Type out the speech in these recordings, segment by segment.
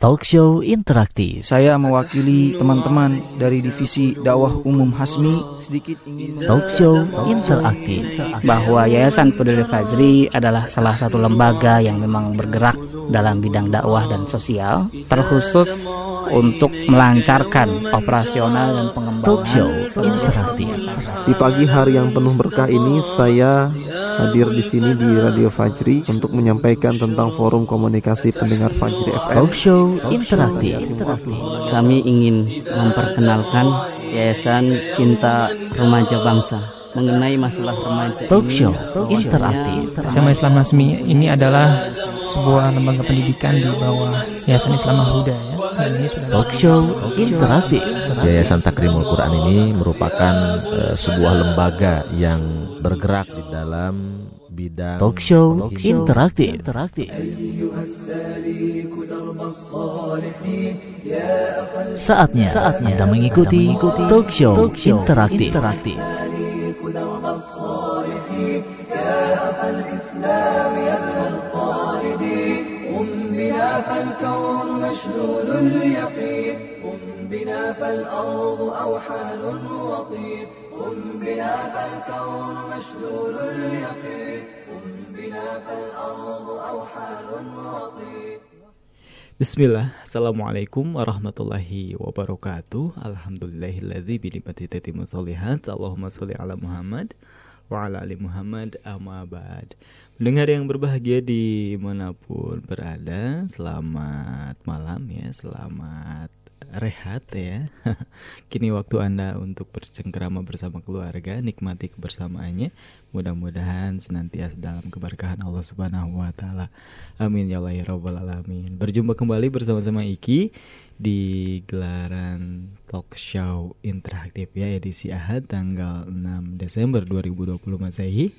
Talk Show Interaktif. Saya mewakili teman-teman dari divisi dakwah umum Hasmi sedikit ingin Talk Show Interaktif. bahwa Yayasan Peduli Fajri adalah salah satu lembaga yang memang bergerak dalam bidang dakwah dan sosial, terkhusus untuk melancarkan operasional dan pengembangan Talk Show Interaktif. Di pagi hari yang penuh berkah ini saya hadir di sini di Radio Fajri untuk menyampaikan tentang forum komunikasi pendengar Fajri FM. Talk Show Interaktif. Kami ingin memperkenalkan Yayasan Cinta Remaja Bangsa mengenai masalah remaja. Talk Show Interaktif. Sama Islam Nasmi ini adalah sebuah lembaga pendidikan di bawah Yayasan Islam Al-Huda ya. Dan ini sudah Talk Show Interaktif. Yayasan Takrimul Quran ini merupakan eh, sebuah lembaga yang bergerak di dalam bidang Talk Show penghimbauan Interaktif. Interaktif. Saatnya, saatnya Anda mengikuti Talk Show Interaktif. Interaktif. Bismillah, Assalamualaikum warahmatullahi wabarakatuh. Alhamdulillahilladzi binikmati tatimu solihat Allahumma sholli ala Muhammad wa ala ali Muhammad amma Pendengar yang berbahagia di mana pun berada Selamat malam ya, selamat rehat ya Kini waktu Anda untuk bercengkerama bersama keluarga Nikmati kebersamaannya Mudah-mudahan senantiasa dalam keberkahan Allah Subhanahu wa taala. Amin ya Allah ya rabbal alamin. Berjumpa kembali bersama-sama Iki di gelaran talk show interaktif ya edisi Ahad tanggal 6 Desember 2020 Masehi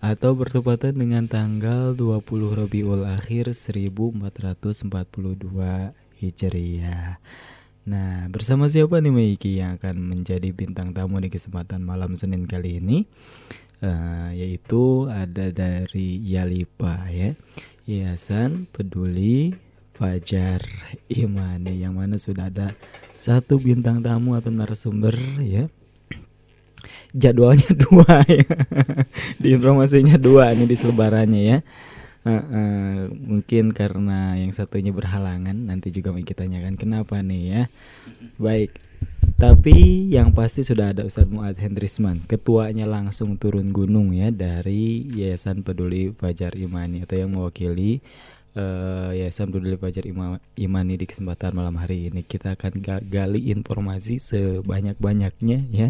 atau bertepatan dengan tanggal 20 Rabiul Akhir 1442 Hijriah. Nah, bersama siapa nih Meiki yang akan menjadi bintang tamu di kesempatan malam Senin kali ini? Eh, yaitu ada dari Yalipa ya Yayasan Peduli Fajar Imani yang mana sudah ada satu bintang tamu atau narasumber ya jadwalnya dua ya. Di informasinya dua nih di selebarannya ya. Eh, eh, mungkin karena yang satunya berhalangan nanti juga mau kita tanyakan kenapa nih ya. Baik tapi yang pasti sudah ada Ustadz Muad Hendrisman, ketuanya langsung turun gunung ya dari Yayasan Peduli Fajar Imani atau yang mewakili eh, Yayasan Peduli Fajar Ima- Imani di kesempatan malam hari ini. Kita akan ga- gali informasi sebanyak-banyaknya ya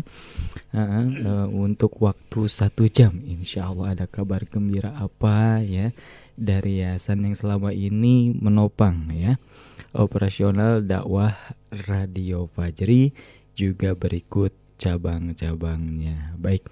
ah, eh, untuk waktu satu jam. Insya Allah ada kabar gembira apa ya dari yayasan yang selama ini menopang ya operasional dakwah Radio Fajri juga berikut cabang-cabangnya. Baik.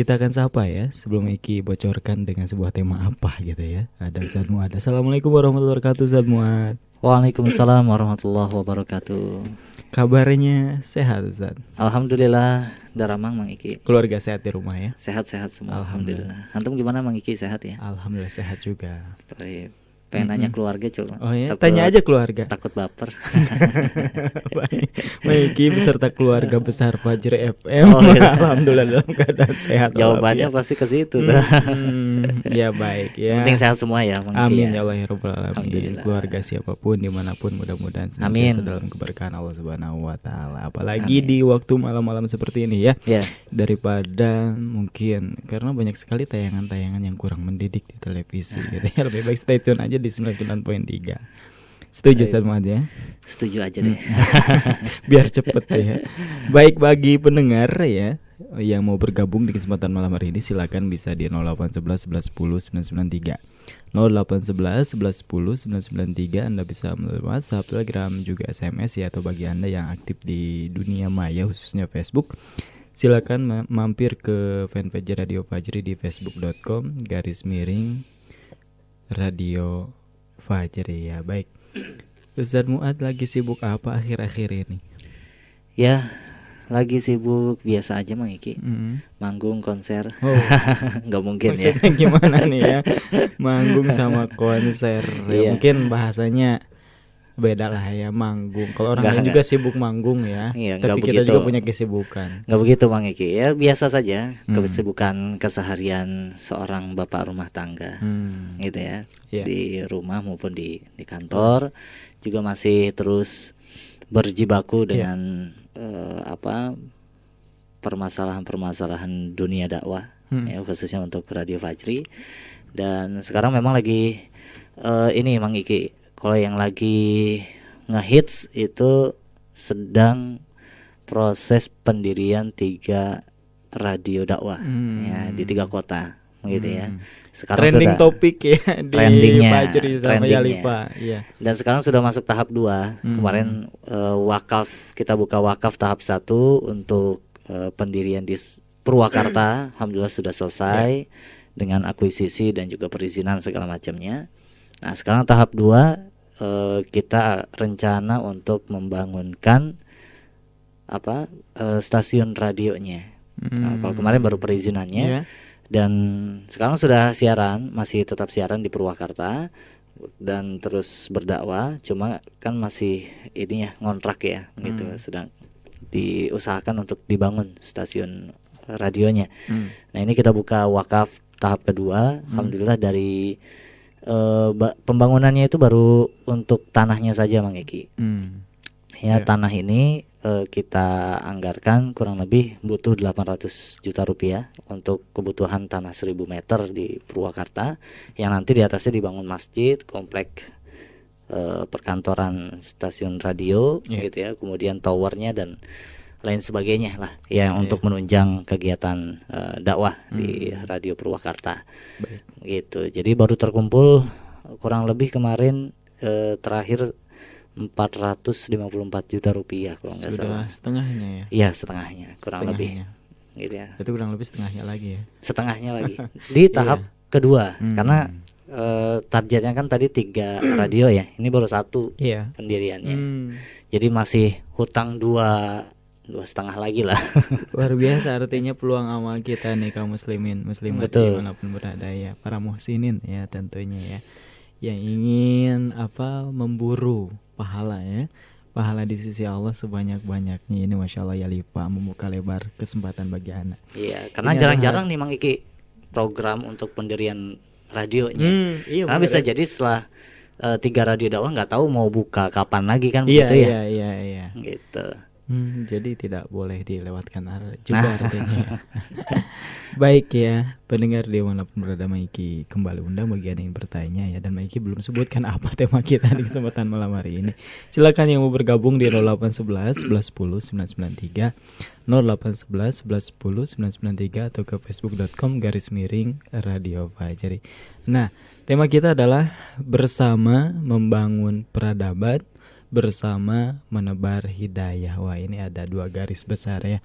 Kita akan sapa ya sebelum Iki bocorkan dengan sebuah tema apa gitu ya. Ada Ustaz Muad. Assalamualaikum warahmatullahi wabarakatuh Ustaz Muad. Waalaikumsalam warahmatullahi wabarakatuh. Kabarnya sehat Ustaz. Alhamdulillah Daramang Mang Iki. Keluarga sehat di rumah ya. Sehat-sehat semua Alhamdulillah. Alhamdulillah. Antum gimana Mang Iki sehat ya? Alhamdulillah sehat juga. Baik. Pengen nanya keluarga coba. Oh ya, Takut- tanya aja keluarga. Takut baper. Baik, Maiki beserta keluarga besar Fajri FM. Oh, iya. Alhamdulillah dalam keadaan sehat. Jawabannya walafiat. pasti ke situ. Hmm, ya baik ya. Penting sehat semua ya Amin ya. ya Allah ya Rabbal Alamin. Keluarga siapa pun di mana pun mudah-mudahan Amin. senantiasa dalam keberkahan Allah Subhanahu Wa Taala Apalagi di waktu malam-malam seperti ini ya Ya. Daripada mungkin Karena banyak sekali tayangan-tayangan yang kurang mendidik di televisi gitu ya Lebih baik stay tune aja di 99.3 Setuju Ustaz Muhammad ya Setuju aja deh. biar cepet ya. Baik bagi pendengar ya yang mau bergabung di kesempatan malam hari ini silakan bisa di 0811 11 10 993. 0811 11 10 993 Anda bisa melalui WhatsApp, Telegram, juga SMS ya atau bagi Anda yang aktif di dunia maya khususnya Facebook silakan ma- mampir ke fanpage Radio Fajri di facebook.com garis miring Radio Fajri ya baik Ustaz Muad lagi sibuk apa akhir-akhir ini? ya, lagi sibuk biasa aja Mang Iki. Mm. Manggung konser. Oh. nggak mungkin ya. Maksudnya gimana nih ya? Manggung sama konser. Ya, Iya. mungkin bahasanya beda lah ya manggung. Kalau orang lain juga sibuk manggung ya. Iya, Tapi kita begitu. juga punya kesibukan. Nggak begitu Bang Iki ya biasa saja Hmm. kesibukan keseharian seorang bapak rumah tangga Hmm. gitu ya Iya. di rumah maupun di di kantor juga masih terus berjibaku Iya. dengan eh, apa permasalahan-permasalahan dunia dakwah Hmm. ya khususnya untuk Radio Fajri dan sekarang memang lagi eh, ini Mang Iki kalau yang lagi ngehits itu sedang proses pendirian tiga radio dakwah hmm. ya di tiga kota begitu hmm. ya. Sekarang trending sudah, topik ya di trendingnya, ya, trendingnya. Ya. Dan sekarang sudah masuk tahap dua. Hmm. Kemarin uh, wakaf kita buka wakaf tahap satu untuk uh, pendirian di Purwakarta, hmm. alhamdulillah sudah selesai ya. dengan akuisisi dan juga perizinan segala macamnya. Nah, sekarang tahap dua uh, kita rencana untuk membangunkan apa uh, stasiun radionya. Nah, hmm. Nah, kalau kemarin baru perizinannya yeah. dan sekarang sudah siaran, masih tetap siaran di Purwakarta dan terus berdakwah. Cuma kan masih ini ya ngontrak ya hmm. gitu sedang diusahakan untuk dibangun stasiun radionya. Hmm. Nah, ini kita buka wakaf tahap kedua. Hmm. Alhamdulillah dari eh, ba- pembangunannya itu baru untuk tanahnya saja Mang Eki Hmm. ya Iya. tanah ini eh, kita anggarkan kurang lebih butuh 800 juta rupiah untuk kebutuhan tanah 1000 meter di Purwakarta yang nanti di atasnya dibangun masjid komplek eh, perkantoran stasiun radio Iya. gitu ya kemudian towernya dan lain sebagainya lah ya Iya. untuk menunjang kegiatan eh, dakwah di Hmm. radio Purwakarta Baik. gitu jadi baru terkumpul kurang lebih kemarin eh, terakhir 454 juta rupiah kalau nggak salah setengahnya ya. iya setengahnya kurang Setengahnya. lebih gitu ya Itu kurang lebih setengahnya lagi ya. setengahnya lagi di tahap kedua Hmm. karena eh, targetnya kan tadi tiga radio ya ini baru satu Iya. pendiriannya Hmm. jadi masih hutang dua dua setengah lagi lah. Luar biasa artinya peluang amal kita nih kaum muslimin. Muslimat Betul. di mana pun berada ya. Para muhsinin ya tentunya ya. Yang ingin apa memburu pahala ya. Pahala di sisi Allah sebanyak banyaknya ini masya Allah ya lipa membuka lebar kesempatan bagi anak. Iya karena jarang-jarang nih Mang Iki program untuk pendirian radionya. Hmm, iya karena bener bisa jadi setelah eh, tiga radio dakwah nggak tahu mau buka kapan lagi kan iya begitu ya. iya iya iya. Gitu Hmm, jadi tidak boleh dilewatkan juga Nah. artinya. Baik ya, pendengar di mana pun berada Maiki kembali undang bagi Anda yang bertanya ya dan Maiki belum sebutkan apa tema kita di kesempatan malam hari ini. Silakan yang mau bergabung di 0811 1110 993 0811 1110 993 atau ke facebook.com garis miring Radio Fajri. Nah, tema kita adalah bersama membangun peradaban bersama menebar hidayah. Wah, ini ada dua garis besar ya.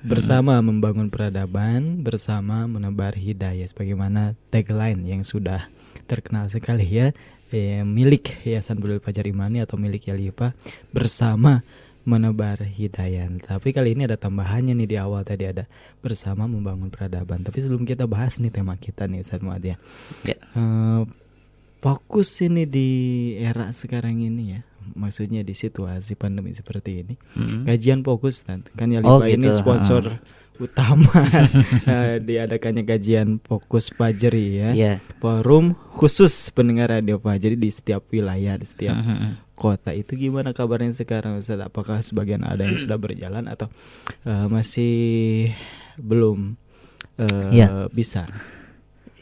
Bersama membangun peradaban, bersama menebar hidayah sebagaimana tagline yang sudah terkenal sekali ya. Eh, milik Yayasan Budaya Fajar Imani atau milik Yalipa bersama menebar hidayah. Tapi kali ini ada tambahannya nih di awal tadi ada bersama membangun peradaban. Tapi sebelum kita bahas nih tema kita nih Ustaz Muad ya. Ya. Eh, fokus ini di era sekarang ini ya maksudnya di situasi pandemi seperti ini Mm-mm. kajian fokus kan kan ya Oh, ini gitu. sponsor utama eh, diadakannya kajian fokus Fajri ya Iya. forum khusus pendengar radio Fajri di setiap wilayah di setiap Mhm. kota itu gimana kabarnya sekarang Ustaz apakah sebagian ada yang sudah berjalan atau eh, masih belum eh, Iya. bisa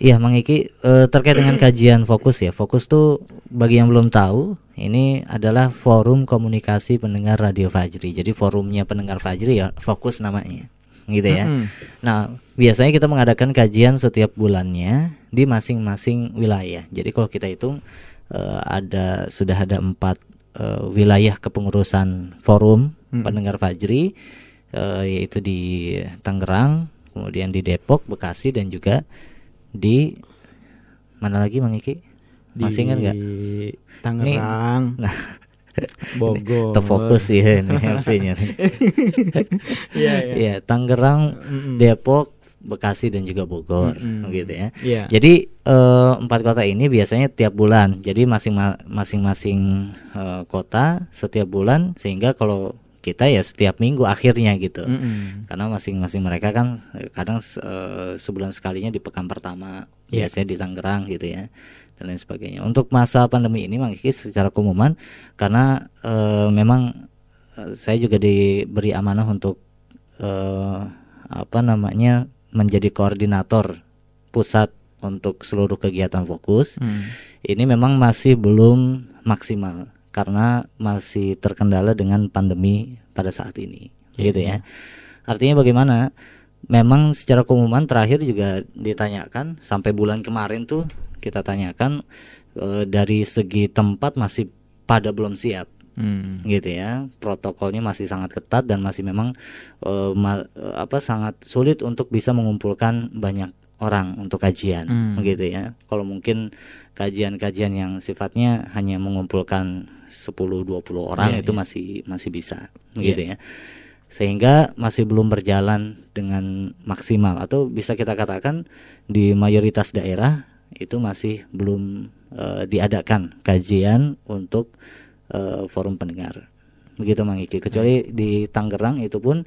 Iya, Mang Iki eh, terkait dengan kajian fokus ya. Fokus tuh bagi yang belum tahu, ini adalah forum komunikasi pendengar Radio Fajri. Jadi forumnya pendengar Fajri ya fokus namanya. Gitu ya. Mm-mm. Nah, biasanya kita mengadakan kajian setiap bulannya di masing-masing wilayah. Jadi kalau kita hitung eh, ada sudah ada empat eh, wilayah kepengurusan forum Mm-mm. pendengar Fajri, eh, yaitu di Tangerang, kemudian di Depok, Bekasi dan juga di mana lagi Mang Iki? Masih ingat nggak? di Tangerang, Nah, Bogor. terfokus ya ini MC-nya. Iya, iya. Iya, Tangerang, Mm-mm. Depok, Bekasi dan juga Bogor Mm-mm. gitu ya. Iya. Jadi eh, empat kota ini biasanya tiap bulan. Jadi masing masing-masing eh, kota setiap bulan sehingga kalau kita ya setiap minggu akhirnya gitu. Mm-mm. Karena masing-masing mereka kan eh, kadang eh, sebulan sekalinya di pekan pertama Iya. biasanya di Tangerang gitu ya dan lain sebagainya. Untuk masa pandemi ini Mang Kiki secara keumuman karena eh, memang saya juga diberi amanah untuk eh, apa namanya menjadi koordinator pusat untuk seluruh kegiatan fokus. Mm. Ini memang masih belum maksimal karena masih terkendala dengan pandemi pada saat ini, gitu ya. Artinya bagaimana? Memang secara keumuman terakhir juga ditanyakan sampai bulan kemarin tuh kita tanyakan eh, dari segi tempat masih pada belum siap Mm. gitu ya protokolnya masih sangat ketat dan masih memang eh, ma- eh, apa sangat sulit untuk bisa mengumpulkan banyak orang untuk kajian Hmm. gitu ya kalau mungkin kajian-kajian yang sifatnya hanya mengumpulkan 10-20 orang Iya, itu iya. masih masih bisa gitu ya. Sehingga masih belum berjalan dengan maksimal. Atau bisa kita katakan di mayoritas daerah itu masih belum eh, diadakan kajian untuk eh, forum pendengar. Begitu Mang Iki. Kecuali di Tangerang itu pun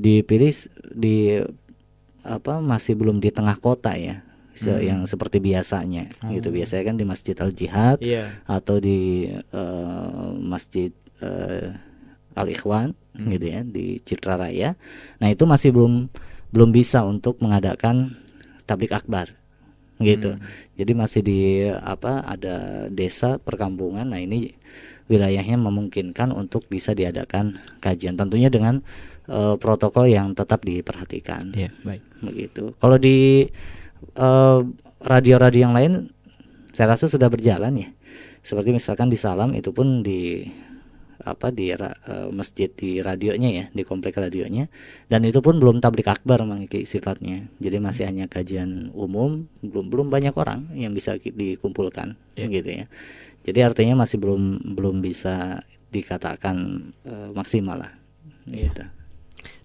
dipilih di apa masih belum di tengah kota ya se- yang seperti biasanya gitu biasanya kan di Masjid Al Jihad Iya. atau di eh, Masjid eh, Al Ikhwan gitu ya di Citra Raya. Nah, itu masih belum belum bisa untuk mengadakan tablik akbar. Gitu. Jadi masih di apa ada desa perkampungan. Nah, ini wilayahnya memungkinkan untuk bisa diadakan kajian tentunya dengan eh, protokol yang tetap diperhatikan Iya, baik. begitu. Kalau di eh, radio-radio yang lain, saya rasa sudah berjalan ya. Seperti misalkan di Salam itu pun di apa di eh, masjid di radionya ya, di komplek radionya, dan itu pun belum tablik akbar Mang Iki, sifatnya. Jadi masih hanya kajian umum, belum belum banyak orang yang bisa dikumpulkan, gitu ya. Jadi artinya masih belum belum bisa dikatakan eh, maksimal lah. Gitu.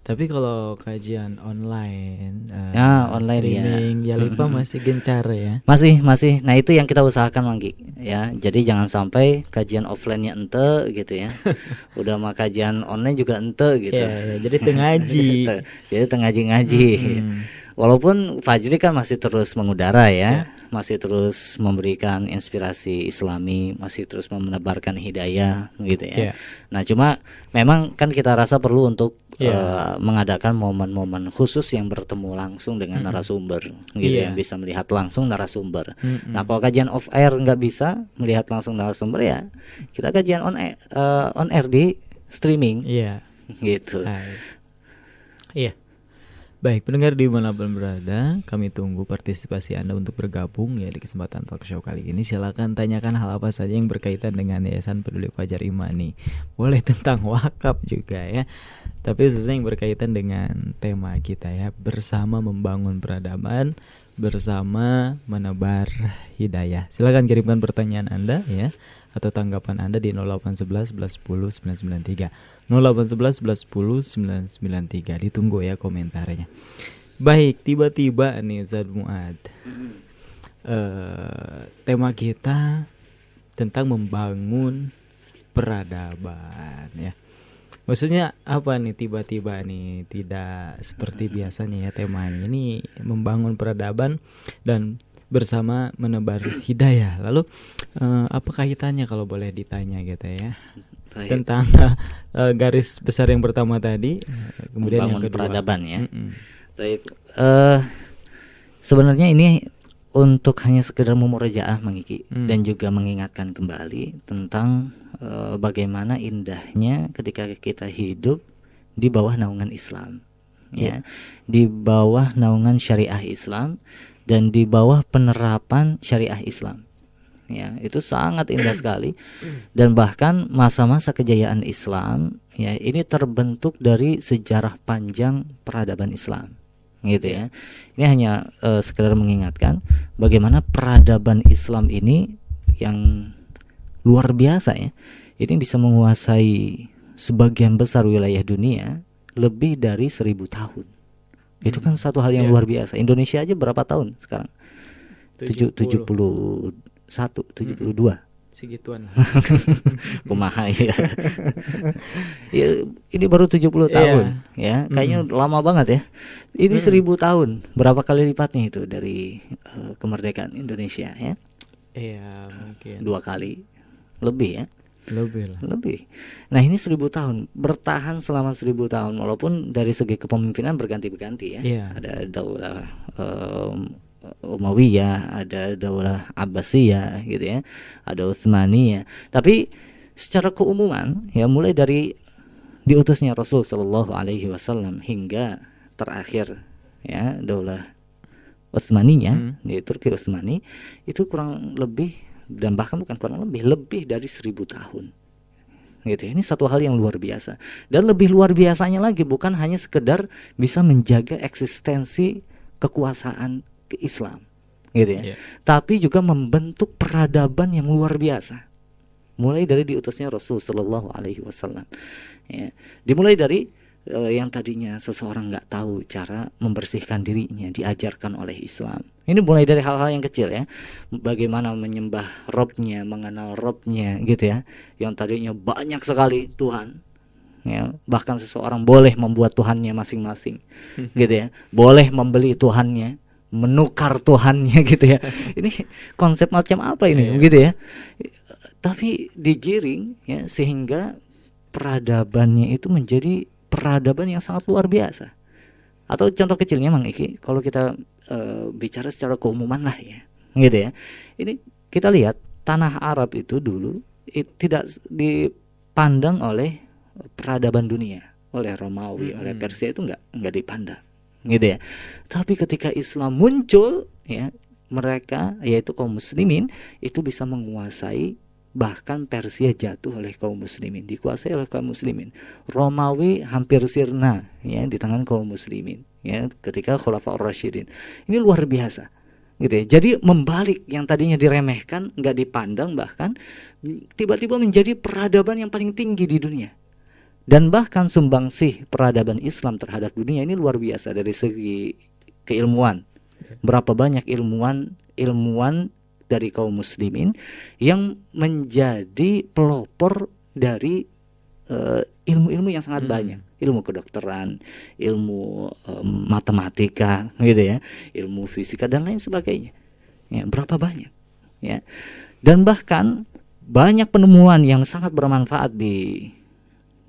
Tapi kalau kajian online, eh, Ya, online ya. streaming, ya Lipa masih gencar ya. Masih, masih. Nah, itu yang kita usahakan, Manggi. Ya, jadi jangan sampai kajian offline-nya ente gitu ya. Udah mah kajian online juga ente gitu. Ya, ya, jadi tengaji. Te- jadi tengaji-ngaji. Walaupun Fajri kan masih terus mengudara ya, masih terus memberikan inspirasi Islami, masih terus menebarkan hidayah gitu ya. Iya. Nah, cuma memang kan kita rasa perlu untuk Iya. eh, mengadakan momen-momen khusus yang bertemu langsung dengan narasumber gitu Iya. yang bisa melihat langsung narasumber. Mm-mm. Nah, kalau kajian off air nggak bisa melihat langsung narasumber ya, kita kajian on air, eh, on air di streaming Iya. gitu. Iya. Baik, pendengar di mana pun berada, kami tunggu partisipasi Anda untuk bergabung ya di kesempatan talk show kali ini. Silakan tanyakan hal apa saja yang berkaitan dengan Yayasan Peduli Fajar Imani. Boleh tentang wakaf juga ya. Tapi khususnya yang berkaitan dengan tema kita ya, bersama membangun peradaban, bersama menebar hidayah. Silakan kirimkan pertanyaan Anda ya atau tanggapan Anda di 0811 11 10 993. 0811 11 10 993. Ditunggu ya komentarnya. Baik, tiba-tiba nih Ustaz Muad. Eh, tema kita tentang membangun peradaban ya. Maksudnya apa nih tiba-tiba nih tidak seperti biasanya ya temanya ini membangun peradaban dan bersama menebar hidayah. Lalu eh, apa kaitannya kalau boleh ditanya gitu ya? Baik. Tentang eh, garis besar yang pertama tadi, eh, kemudian yang Membangun kedua. peradaban ya. Baik. Eh sebenarnya ini untuk hanya sekedar memurojaah mengiki Hmm. dan juga mengingatkan kembali tentang eh, bagaimana indahnya ketika kita hidup di bawah naungan Islam. Ya. Di bawah naungan syariah Islam dan di bawah penerapan syariah Islam. Ya, itu sangat indah sekali dan bahkan masa-masa kejayaan Islam ya ini terbentuk dari sejarah panjang peradaban Islam gitu ya. Ini hanya eh, sekedar mengingatkan bagaimana peradaban Islam ini yang luar biasa ya. Ini bisa menguasai sebagian besar wilayah dunia lebih dari seribu tahun Itu kan satu hal yang Iya. luar biasa. Indonesia aja berapa tahun sekarang? Tujuh- 71, 72. segituan. Kumaha ya. ya ini baru 70 Iya. tahun ya. Kayaknya lama banget ya. Ini seribu tahun. Berapa kali lipatnya itu dari eh, kemerdekaan Indonesia ya? Iya, mungkin. Dua kali lebih ya. Lebih lah. lebih. Nah ini seribu tahun bertahan selama seribu tahun walaupun dari segi kepemimpinan berganti-ganti ya. Iya. Ada daulah um, Umayyah, ada daulah Abbasiyah gitu ya, ada Utsmaniyah. Tapi secara keumuman ya mulai dari diutusnya Rasul Shallallahu Alaihi Wasallam hingga terakhir ya daulah Utsmaniyah di Turki Utsmani itu kurang lebih dan bahkan bukan kurang lebih lebih dari seribu tahun gitu ya. ini satu hal yang luar biasa dan lebih luar biasanya lagi bukan hanya sekedar bisa menjaga eksistensi kekuasaan ke Islam gitu ya. Iya. tapi juga membentuk peradaban yang luar biasa. Mulai dari diutusnya Rasul Shallallahu Alaihi Wasallam ya. Dimulai dari eh, yang tadinya seseorang nggak tahu cara membersihkan dirinya diajarkan oleh Islam. Ini mulai dari hal-hal yang kecil ya. Bagaimana menyembah Robnya mengenal Robnya gitu ya. Yang tadinya banyak sekali Tuhan ya. Bahkan seseorang boleh membuat Tuhannya masing-masing gitu ya. Boleh membeli Tuhannya menukar Tuhannya gitu ya. Ini konsep macam apa ini? Gitu ya. Tapi digiring ya sehingga peradabannya itu menjadi peradaban yang sangat luar biasa. Atau contoh kecilnya Mang Iki kalau kita eh, bicara secara keumuman lah ya. Gitu ya. Ini kita lihat tanah Arab itu dulu i- tidak dipandang oleh peradaban dunia. Oleh Romawi oleh Persia itu enggak enggak dipandang gitu ya. Tapi ketika Islam muncul ya mereka yaitu kaum muslimin itu bisa menguasai bahkan Persia jatuh oleh kaum muslimin dikuasai oleh kaum muslimin. Romawi hampir sirna ya di tangan kaum muslimin ya ketika Khulafaur Rasyidin. Ini luar biasa gitu ya. Jadi membalik yang tadinya diremehkan nggak dipandang bahkan tiba-tiba menjadi peradaban yang paling tinggi di dunia dan bahkan sumbangsih peradaban Islam terhadap dunia ini luar biasa dari segi keilmuan. Berapa banyak ilmuwan ilmuwan dari kaum muslimin yang menjadi pelopor dari eh, ilmu-ilmu yang sangat banyak. Ilmu kedokteran ilmu em, matematika gitu ya. Ilmu fisika dan lain sebagainya. Ya berapa banyak ya. Dan bahkan banyak penemuan yang sangat bermanfaat di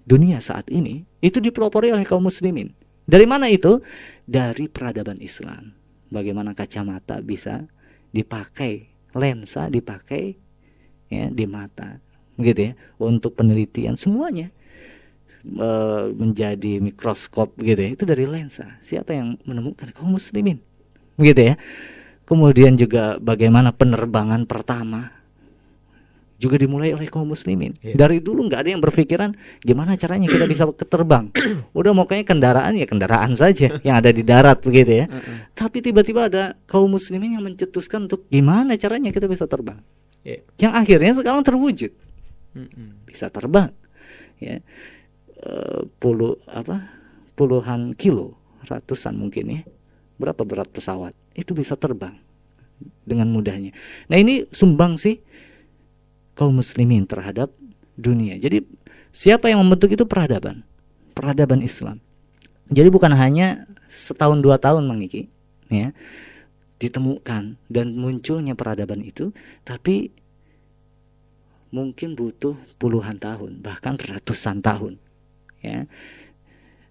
dunia saat ini itu dipelopori oleh kaum muslimin. Dari mana itu? Dari peradaban Islam. Bagaimana kacamata bisa dipakai lensa dipakai ya di mata gitu ya untuk penelitian semuanya. Eh, menjadi mikroskop gitu ya itu dari lensa. Siapa yang menemukan? Kaum muslimin gitu ya. Kemudian juga bagaimana penerbangan pertama juga dimulai oleh kaum muslimin. Dari dulu nggak ada yang berpikiran gimana caranya kita bisa terbang udah mau kayak kendaraan ya kendaraan saja yang ada di darat begitu ya. Tapi tiba-tiba ada kaum muslimin yang mencetuskan untuk gimana caranya kita bisa terbang. Iya. yang akhirnya sekarang terwujud. Bisa terbang ya. Eh, puluh apa puluhan kilo ratusan mungkin ya. Berapa berat pesawat? Itu bisa terbang dengan mudahnya. Nah ini sumbang sih kaum muslimin terhadap dunia. Jadi siapa yang membentuk itu? Peradaban. Peradaban Islam. Jadi bukan hanya setahun dua tahun Mang Iki ya ditemukan dan munculnya peradaban itu tapi mungkin butuh puluhan tahun bahkan ratusan tahun ya.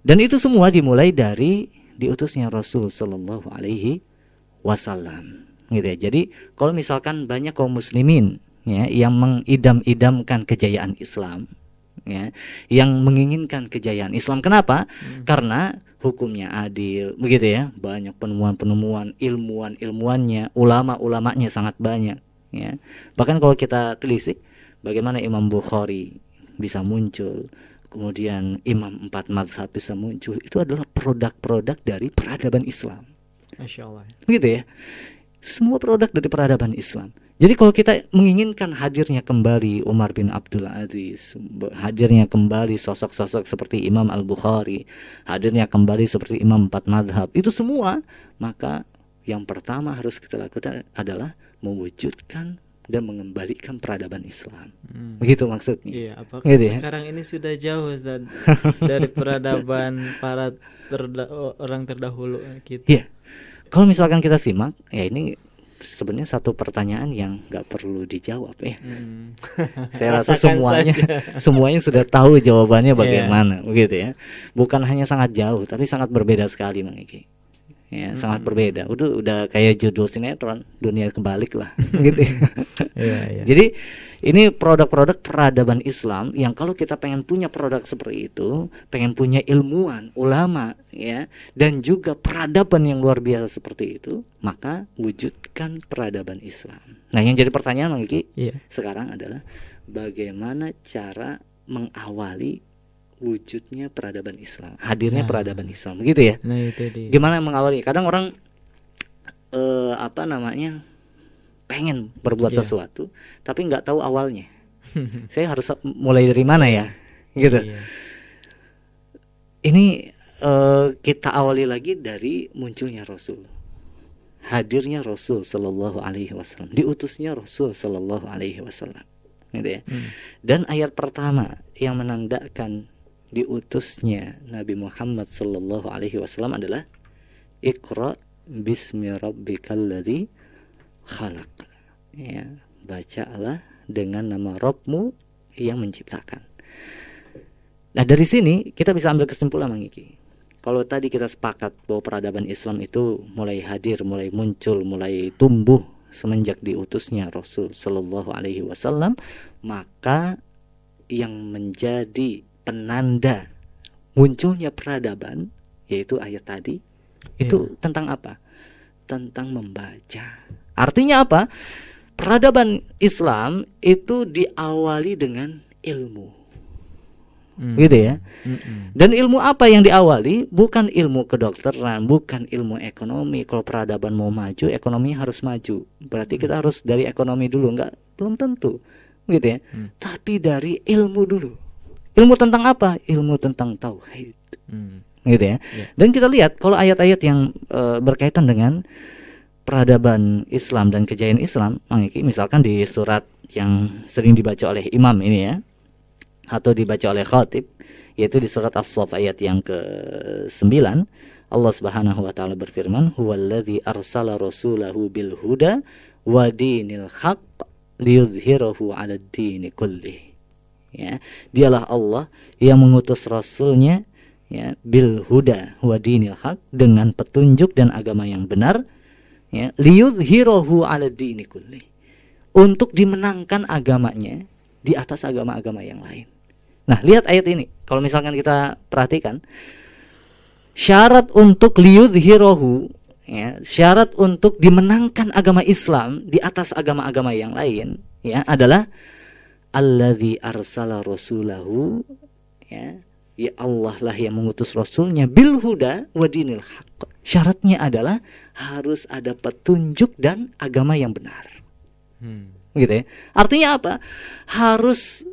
Dan itu semua dimulai dari diutusnya Rasul Shallallahu Alaihi Wasallam gitu ya. Jadi kalau misalkan banyak kaum muslimin ya yang mengidam-idamkan kejayaan Islam ya yang menginginkan kejayaan Islam. Kenapa? Karena hukumnya adil begitu ya. Banyak penemuan-penemuan ilmuwan-ilmuannya ulama-ulamanya sangat banyak ya. Bahkan kalau kita telisik bagaimana Imam Bukhari bisa muncul kemudian Imam empat mazhab bisa muncul itu adalah produk-produk dari peradaban Islam. Masya Allah. gitu ya. Semua produk dari peradaban Islam Jadi kalau kita menginginkan hadirnya kembali Umar bin Abdul Aziz, hadirnya kembali sosok-sosok seperti Imam Al-Bukhari, hadirnya kembali seperti Imam Empat Madhab, itu semua, maka yang pertama harus kita lakukan adalah mewujudkan dan mengembalikan peradaban Islam. Hmm. Begitu maksudnya. Iya, apakah gitu ya? sekarang ini sudah jauh Ustaz, dari peradaban para terda orang terdahulu kita? Iya. Kalau misalkan kita simak, ya ini sebenarnya satu pertanyaan yang nggak perlu dijawab ya. Hmm. Saya rasa semuanya semuanya sudah tahu jawabannya iya. bagaimana, yeah. begitu ya. Bukan hanya sangat jauh, tapi sangat berbeda sekali, Bang Iki. Ya, hmm. sangat berbeda. Udah udah kayak judul sinetron, dunia kebalik lah, gitu. Ya. yeah, yeah. Jadi ini produk-produk peradaban Islam yang kalau kita pengen punya produk seperti itu, pengen punya ilmuwan, ulama, ya, dan juga peradaban yang luar biasa seperti itu, maka wujudkan peradaban Islam. Nah, yang jadi pertanyaan Bang Iki yeah. sekarang adalah bagaimana cara mengawali wujudnya peradaban Islam, hadirnya nah. peradaban Islam, begitu ya? Nah, itu dia. Gimana mengawali? Kadang orang uh, apa namanya? pengen berbuat yeah. sesuatu tapi nggak tahu awalnya saya harus mulai dari mana ya gitu yeah. ini uh, kita awali lagi dari munculnya Rasul hadirnya Rasul Shallallahu Alaihi Wasallam diutusnya Rasul Shallallahu Alaihi Wasallam gitu ya. Hmm. dan ayat pertama yang menandakan diutusnya Nabi Muhammad Shallallahu Alaihi Wasallam adalah Iqra bismi rabbikal ladzi khalaq. Ya bacalah dengan nama Robmu yang menciptakan. Nah dari sini kita bisa ambil kesimpulan Mang Iki kalau tadi kita sepakat bahwa peradaban Islam itu mulai hadir, mulai muncul, mulai tumbuh semenjak diutusnya Rasul Shallallahu Alaihi Wasallam, maka yang menjadi penanda munculnya peradaban yaitu ayat tadi itu iya. tentang apa? Tentang membaca. Artinya apa? Peradaban Islam itu diawali dengan ilmu. Hmm. Gitu ya. Hmm. Dan ilmu apa yang diawali? Bukan ilmu kedokteran, bukan ilmu ekonomi. Kalau peradaban mau maju, ekonomi harus maju. Berarti kita harus dari ekonomi dulu, enggak? Belum tentu. Gitu ya. Hmm. Tapi dari ilmu dulu. Ilmu tentang apa? Ilmu tentang tauhid. Hmm. Gitu ya. Yeah. Dan kita lihat kalau ayat-ayat yang uh, berkaitan dengan peradaban Islam dan kejayaan Islam, misalkan di surat yang sering dibaca oleh imam ini ya, atau dibaca oleh khatib, yaitu di surat As-Saff ayat yang ke-9, Allah Subhanahu wa taala berfirman, "Huwallazi arsala rasulahu bil huda wa dinil haqq liyudhhirahu 'ala dini kulli." Ya, dialah Allah yang mengutus rasulnya ya bil huda wa dinil haq dengan petunjuk dan agama yang benar ya liyudhirahu ala dini kulli untuk dimenangkan agamanya di atas agama-agama yang lain. Nah, lihat ayat ini. Kalau misalkan kita perhatikan syarat untuk liyudhirahu ya, syarat untuk dimenangkan agama Islam di atas agama-agama yang lain ya adalah alladzi arsala rasulahu ya ya Allah lah yang mengutus rasulnya bil huda wa dinil haqq syaratnya adalah harus ada petunjuk dan agama yang benar. Hmm. Gitu ya. Artinya apa? Harus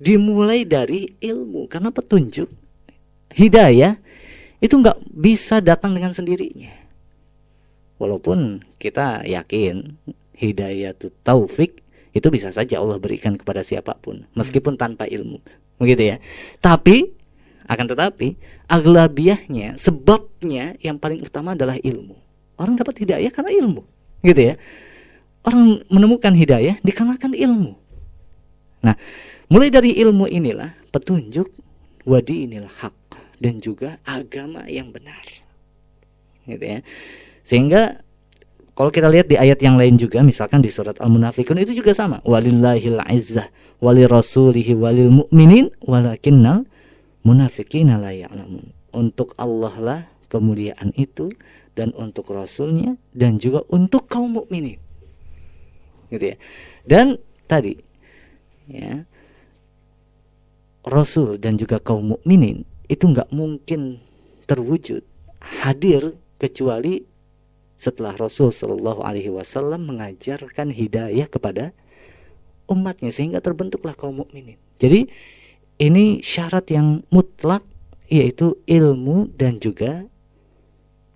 dimulai dari ilmu karena petunjuk hidayah itu nggak bisa datang dengan sendirinya. Walaupun kita yakin hidayah itu taufik itu bisa saja Allah berikan kepada siapa pun meskipun tanpa ilmu. Begitu ya. Tapi akan tetapi aglabiahnya, sebabnya yang paling utama adalah ilmu. Orang dapat hidayah karena ilmu, gitu ya. Orang menemukan hidayah dikarenakan ilmu. Nah, mulai dari ilmu inilah petunjuk wadi inilah hak dan juga agama yang benar. Gitu ya. Sehingga kalau kita lihat di ayat yang lain juga misalkan di surat Al-Munafikun itu juga sama. Walillahil izzah wali rasulihi walil mu'minin walakinnal munafikin la ya'lamun. Untuk Allah lah kemuliaan itu dan untuk rasulnya dan juga untuk kaum mukminin. Gitu ya. Dan tadi ya Rasul dan juga kaum mukminin itu nggak mungkin terwujud hadir kecuali setelah Rasul Shallallahu Alaihi Wasallam mengajarkan hidayah kepada umatnya sehingga terbentuklah kaum mukminin. Jadi ini syarat yang mutlak yaitu ilmu dan juga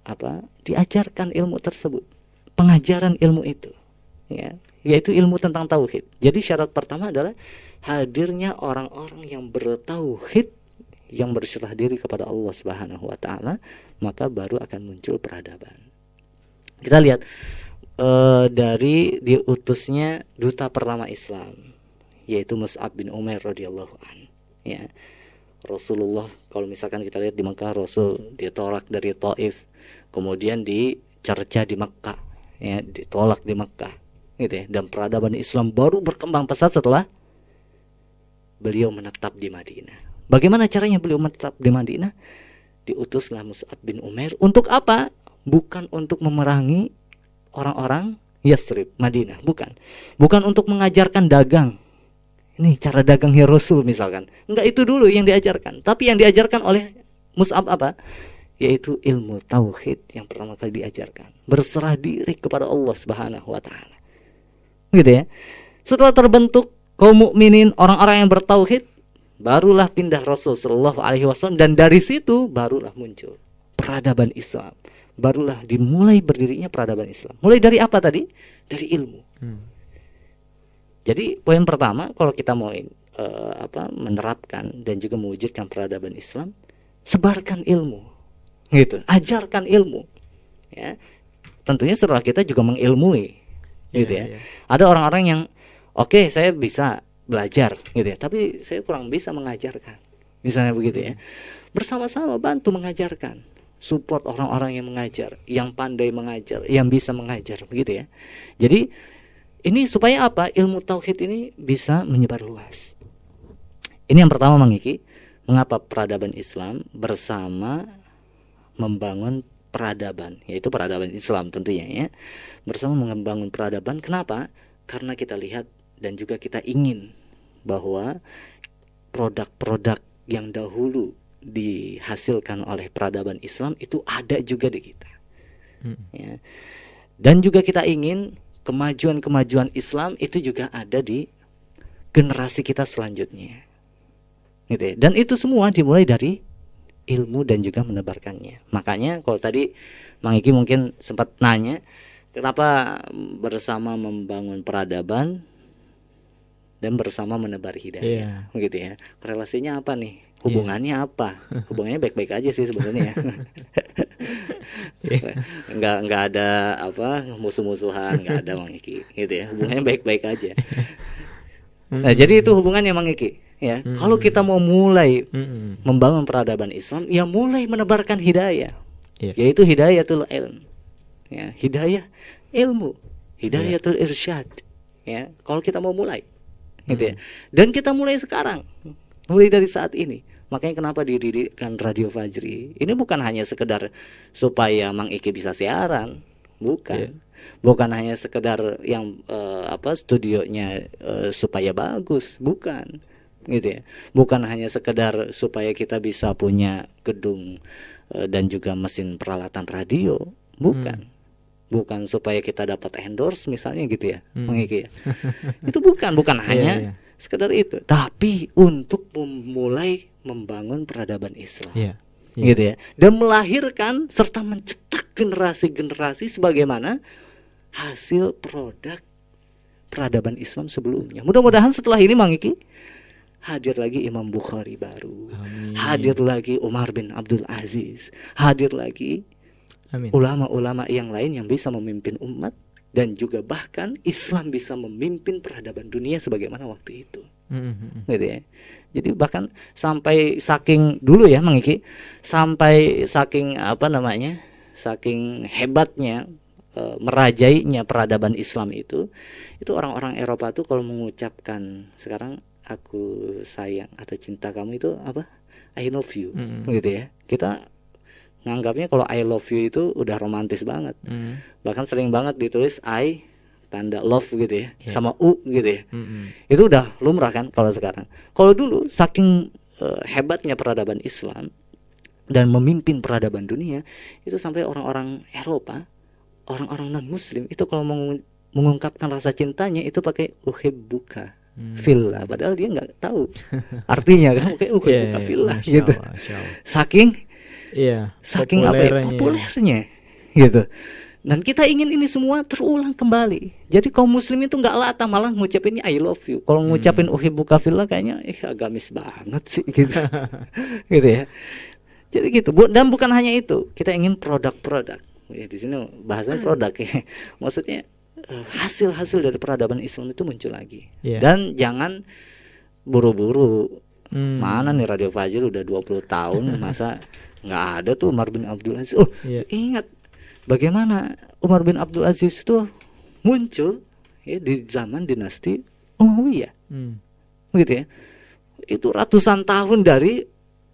apa? Diajarkan ilmu tersebut. Pengajaran ilmu itu ya. Yaitu ilmu tentang tauhid. Jadi syarat pertama adalah hadirnya orang-orang yang bertauhid yang berserah diri kepada Allah Subhanahu wa taala maka baru akan muncul peradaban. Kita lihat uh, dari diutusnya duta pertama Islam yaitu Mus'ab bin Umair radhiyallahu an ya. Rasulullah kalau misalkan kita lihat di Mekah Rasul ditolak dari Taif kemudian dicerca di Mekah ya ditolak di Mekah gitu ya. Dan peradaban Islam baru berkembang pesat setelah beliau menetap di Madinah. Bagaimana caranya beliau menetap di Madinah? Diutuslah Mus'ab bin Umair. Untuk apa? Bukan untuk memerangi orang-orang Yastrib Madinah. Bukan. Bukan untuk mengajarkan dagang. Ini cara dagangnya Rasul misalkan. Enggak itu dulu yang diajarkan. Tapi yang diajarkan oleh Mus'ab apa? Yaitu ilmu tauhid yang pertama kali diajarkan. Berserah diri kepada Allah Subhanahu wa taala. Gitu ya. Setelah terbentuk kaum mukminin orang-orang yang bertauhid barulah pindah Rasul Shallallahu alaihi wasallam dan dari situ barulah muncul peradaban Islam. Barulah dimulai berdirinya peradaban Islam. Mulai dari apa tadi? Dari ilmu. Hmm. jadi poin pertama kalau kita mau uh, apa menerapkan dan juga mewujudkan peradaban Islam sebarkan ilmu. Gitu. Ajarkan ilmu. Ya. Tentunya setelah kita juga mengilmui. Gitu yeah, ya. yeah. ada orang-orang yang oke saya bisa belajar gitu ya. Tapi saya kurang bisa mengajarkan misalnya begitu ya. Bersama-sama bantu mengajarkan support orang-orang yang mengajar yang pandai mengajar yang bisa mengajar begitu ya. Jadi ini supaya apa? Ilmu tauhid ini bisa menyebar luas. Ini yang pertama mengiki mengapa peradaban Islam bersama membangun peradaban, yaitu peradaban Islam tentunya ya. Bersama membangun peradaban, kenapa? Karena kita lihat dan juga kita ingin bahwa produk-produk yang dahulu dihasilkan oleh peradaban Islam itu ada juga di kita. Hmm. Ya. Dan juga kita ingin kemajuan-kemajuan Islam itu juga ada di generasi kita selanjutnya. Gitu ya. Dan itu semua dimulai dari ilmu dan juga menebarkannya. Makanya kalau tadi Mang Iki mungkin sempat nanya kenapa bersama membangun peradaban dan bersama menebar hidayah, yeah. begitu ya. Relasinya apa nih? Hubungannya yeah. apa? Hubungannya baik-baik aja sih sebenarnya. yeah. Nggak nggak ada apa musuh-musuhan, nggak ada Mang Iki, gitu ya. Hubungannya baik-baik aja. Nah, jadi itu hubungannya Mang Iki ya hmm. kalau kita mau mulai hmm. membangun peradaban Islam ya mulai menebarkan hidayah yeah. yaitu hidayatul ilm ya hidayah ilmu hidayatul yeah. irsyad ya kalau kita mau mulai. Gitu ya. Dan kita mulai sekarang mulai dari saat ini. Makanya kenapa didirikan Radio Fajri? Ini bukan hanya sekedar supaya Mang Iki bisa siaran bukan. Yeah bukan hanya sekedar yang uh, apa studionya uh, supaya bagus bukan. Gitu ya. Bukan hanya sekedar supaya kita bisa punya gedung uh, dan juga mesin peralatan radio bukan. Hmm. Bukan supaya kita dapat endorse misalnya gitu ya hmm. ya itu bukan bukan iya, hanya yeah, yeah. sekedar itu tapi untuk memulai membangun peradaban Islam yeah. Yeah. gitu ya dan melahirkan serta mencetak generasi-generasi sebagaimana hasil produk peradaban Islam sebelumnya mudah-mudahan setelah ini Mang Iki hadir lagi Imam Bukhari baru, Amin. hadir lagi Umar bin Abdul Aziz, hadir lagi ulama-ulama yang lain yang bisa memimpin umat dan juga bahkan Islam bisa memimpin peradaban dunia sebagaimana waktu itu. Mm-hmm. Gitu ya. Jadi bahkan sampai saking dulu ya Mang Iki, sampai saking apa namanya? saking hebatnya e, merajainya peradaban Islam itu, itu orang-orang Eropa tuh kalau mengucapkan sekarang aku sayang atau cinta kamu itu apa I love you mm. gitu ya kita nganggapnya kalau I love you itu udah romantis banget mm. bahkan sering banget ditulis I tanda love gitu ya yeah. sama u gitu ya mm -hmm. itu udah lumrah kan kalau sekarang kalau dulu saking uh, hebatnya peradaban Islam dan memimpin peradaban dunia itu sampai orang-orang Eropa orang-orang non muslim itu kalau mau mengungkapkan rasa cintanya itu pakai uhibbuka fillah padahal dia nggak tahu artinya kan kayak uhibbuka Iya, fillah Masya gitu Allah, Masya Allah. saking Iya. saking apa ya, populernya. gitu. Dan kita ingin ini semua terulang kembali. Jadi kaum muslim itu nggak latah malah ngucapinnya I love you. Kalau ngucapin uhibbuka fillah kayaknya eh agamis banget sih gitu. Gitu ya. Jadi gitu. Bu- dan bukan hanya itu. Kita ingin produk-produk. Ya di sini bahasanya produk ya. Maksudnya eh, hasil-hasil dari peradaban Islam itu muncul lagi. Iya. dan jangan buru-buru. Hmm. Mana nih Radio Fajr udah 20 tahun masa nggak ada tuh Umar bin Abdul Aziz. Oh, Iya. ingat bagaimana Umar bin Abdul Aziz itu muncul ya di zaman dinasti Umayyah. Hmm. Begitu ya. Itu ratusan tahun dari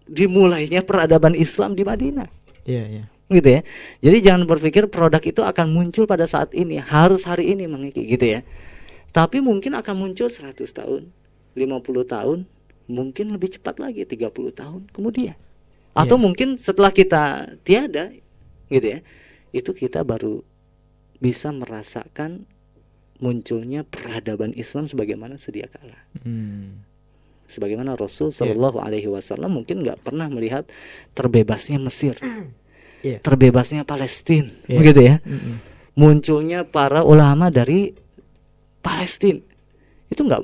dimulainya peradaban Islam di Madinah. Iya, iya. Gitu ya. Jadi jangan berpikir produk itu akan muncul pada saat ini, harus hari ini Mang Iki, gitu ya. Tapi mungkin akan muncul 100 tahun, 50 tahun, mungkin lebih cepat lagi 30 tahun kemudian. Atau Iya. mungkin setelah kita tiada gitu ya. Itu kita baru bisa merasakan munculnya peradaban Islam sebagaimana sedia kala. Hmm. Sebagaimana Rasul Iya. Shallallahu Alaihi Wasallam mungkin nggak pernah melihat terbebasnya Mesir, Iya. terbebasnya Palestina, Iya. begitu ya. Mm-mm. Munculnya para ulama dari Palestina itu nggak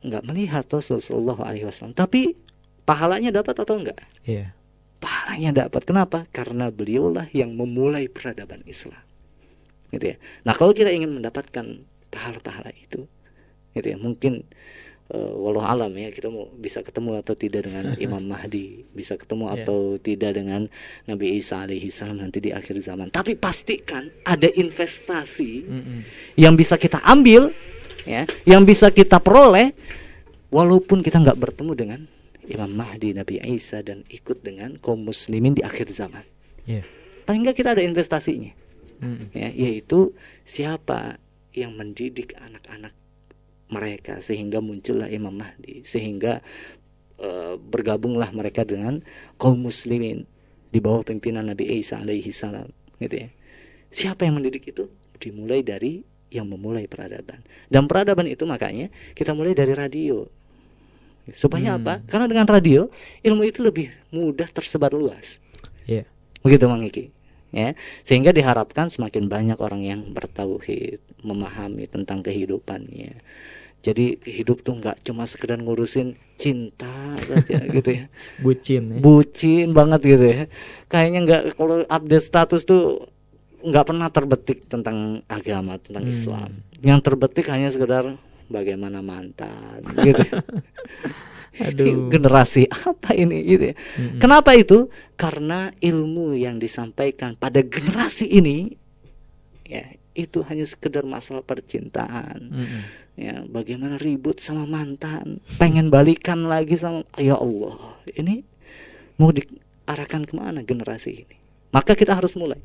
nggak melihat Rasul Shallallahu Alaihi Wasallam, tapi pahalanya dapat atau enggak? Iya. Pahalanya dapat. Kenapa? Karena beliaulah yang memulai peradaban Islam. Gitu ya. Nah, kalau kita ingin mendapatkan pahala-pahala itu, gitu ya, mungkin eh, walau alam ya kita mau bisa ketemu atau tidak dengan Imam Mahdi, bisa ketemu Iya. atau tidak dengan Nabi Isa alaihi salam nanti di akhir zaman. Tapi pastikan ada investasi Mm-mm. yang bisa kita ambil ya yang bisa kita peroleh walaupun kita nggak bertemu dengan Imam Mahdi Nabi Isa dan ikut dengan kaum muslimin di akhir zaman. Iya. paling nggak kita ada investasinya. Mm-mm. ya yaitu siapa yang mendidik anak-anak mereka sehingga muncullah Imam Mahdi sehingga eh, bergabunglah mereka dengan kaum muslimin di bawah pimpinan Nabi Isa alaihi salam gitu ya. Siapa yang mendidik itu? Dimulai dari yang memulai peradaban. Dan peradaban itu makanya kita mulai dari radio supaya Hmm. apa karena dengan radio ilmu itu lebih mudah tersebar luas Iya. begitu Mang Iki ya sehingga diharapkan semakin banyak orang yang bertauhid memahami tentang kehidupannya jadi hidup tuh nggak cuma sekedar ngurusin cinta saja gitu ya Bucin ya. bucin banget gitu ya kayaknya nggak kalau update status tuh nggak pernah terbetik tentang agama tentang Hmm. Islam yang terbetik hanya sekedar bagaimana mantan gitu. Aduh. generasi apa ini gitu ya. Mm-mm. Kenapa itu? Karena ilmu yang disampaikan pada generasi ini ya itu hanya sekedar masalah percintaan. Mm-mm. Ya, bagaimana ribut sama mantan, pengen balikan lagi sama ya Allah. Ini mau diarahkan ke mana generasi ini? Maka kita harus mulai.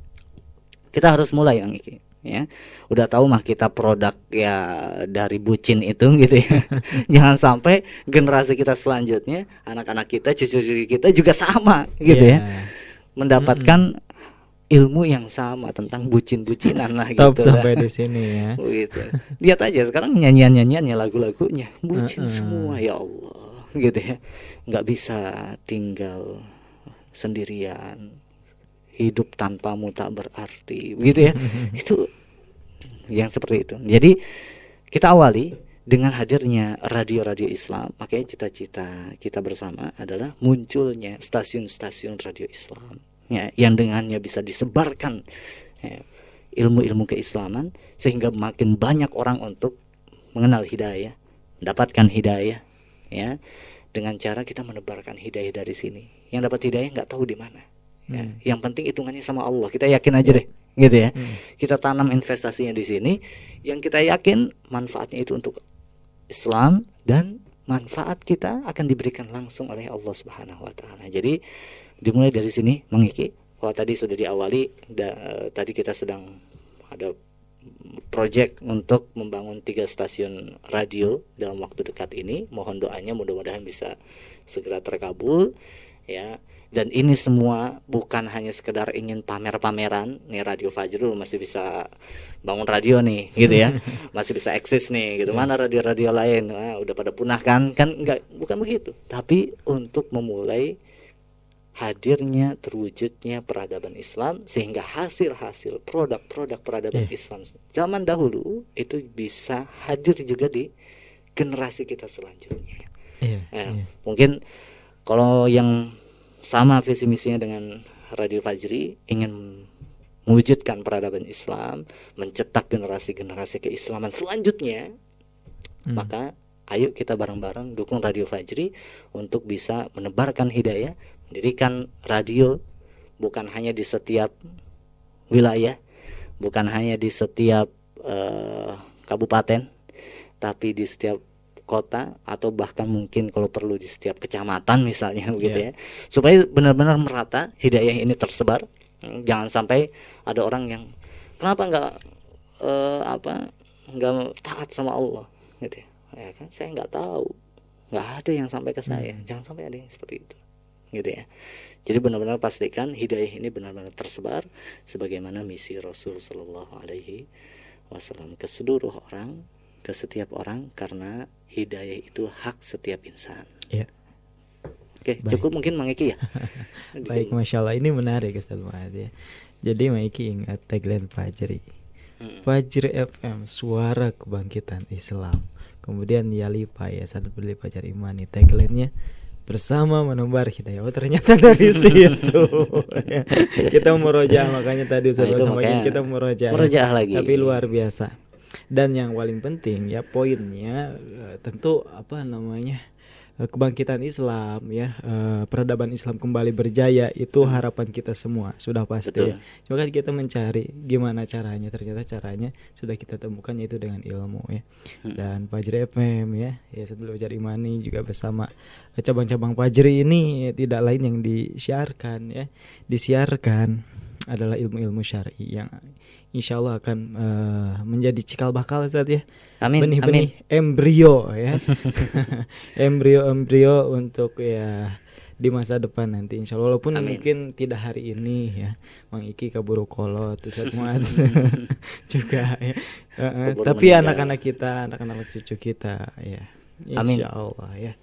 Kita harus mulai yang ini ya. Udah tahu mah kita produk ya dari bucin itu gitu ya. Jangan sampai generasi kita selanjutnya, anak-anak kita, cucu-cucu kita juga sama gitu ya. Iya. Mendapatkan ilmu yang sama tentang bucin-bucinan lah Stop gitu. sampai lah. di sini ya. Gitu. Lihat aja sekarang nyanyian-nyanyiannya lagu-lagunya bucin Heeh. semua ya Allah gitu ya. nggak bisa tinggal sendirian. Hidup tanpamu tak berarti. Begitu ya. itu yang seperti itu. Jadi kita awali dengan hadirnya radio-radio Islam, makanya cita-cita kita bersama adalah munculnya stasiun-stasiun radio Islam ya, yang dengannya bisa disebarkan ya, ilmu-ilmu keislaman sehingga makin banyak orang untuk mengenal hidayah, mendapatkan hidayah ya dengan cara kita menebarkan hidayah dari sini. Yang dapat hidayah nggak tahu di mana. Ya, Hmm. yang penting hitungannya sama Allah. Kita yakin aja deh, gitu ya. Hmm. Kita tanam investasinya di sini. Yang kita yakin manfaatnya itu untuk Islam dan manfaat kita akan diberikan langsung oleh Allah Subhanahu wa taala. Jadi dimulai dari sini mengiki. Kalau tadi sudah diawali da- tadi kita sedang ada project untuk membangun tiga stasiun radio dalam waktu dekat ini. Mohon doanya mudah-mudahan bisa segera terkabul ya. Dan ini semua bukan hanya sekedar ingin pamer-pameran. Nih radio Fajrul masih bisa bangun radio nih gitu ya. Masih bisa eksis nih gitu. Mana radio-radio lain? Wah, udah pada punah kan? Kan enggak bukan begitu. Tapi untuk memulai hadirnya terwujudnya peradaban Islam sehingga hasil-hasil produk-produk peradaban Yeah. Islam zaman dahulu itu bisa hadir juga di generasi kita selanjutnya. Iya, Ya, iya. mungkin kalau yang sama visi misinya dengan Radio Fajri ingin mewujudkan peradaban Islam, mencetak generasi-generasi keislaman selanjutnya, Hmm. maka ayo kita bareng-bareng dukung Radio Fajri untuk bisa menebarkan hidayah, mendirikan radio bukan hanya di setiap wilayah, bukan hanya di setiap eh, kabupaten, tapi di setiap kota atau bahkan mungkin kalau perlu di setiap kecamatan misalnya begitu Iya. ya. Supaya benar-benar merata hidayah ini tersebar. Jangan sampai ada orang yang kenapa nggak eh, apa nggak taat sama Allah? Gitu ya, ya kan? Saya nggak tahu. Nggak ada yang sampai ke saya. Jangan sampai ada yang seperti itu. Gitu ya. Jadi benar-benar pastikan hidayah ini benar-benar tersebar sebagaimana misi Rasul Shallallahu Alaihi Wasallam ke seluruh orang ke setiap orang karena hidayah itu hak setiap insan. Iya. Oke, Baik. cukup mungkin Mang Eki ya. Baik, masya Allah ini menarik Ustaz Muhammad ya. Jadi Maiki ingat tagline Fajri. Mm. Fajri FM, suara kebangkitan Islam. Kemudian Yalipa ya, satu beli Fajar Imani tagline-nya bersama menebar hidayah. Oh ternyata dari situ. Ya. kita meroja makanya tadi Nah, sampaikan makanya kita meroja. merojaah lagi. Tapi luar biasa. Dan yang paling penting ya poinnya eh, tentu apa namanya eh, kebangkitan Islam ya eh, peradaban Islam kembali berjaya itu harapan kita semua sudah pasti Betul. ya. Cuma kan kita mencari gimana caranya ternyata caranya sudah kita temukan yaitu dengan ilmu ya dan Fajri FM ya ya sebelum Fajar Imani juga bersama cabang-cabang Fajri ini eh, tidak lain yang disiarkan ya disiarkan adalah ilmu-ilmu syar'i yang insya Allah akan eh, menjadi cikal bakal saat ya. Amin, benih-benih embrio ya. Embrio-embrio untuk ya di masa depan nanti insya Allah walaupun Amin. mungkin tidak hari ini ya. Mang Iki kaburu kolot Ustaz Muad juga ya. Keburu tapi anak-anak kita anak-anak cucu kita ya. Amin. insya Allah ya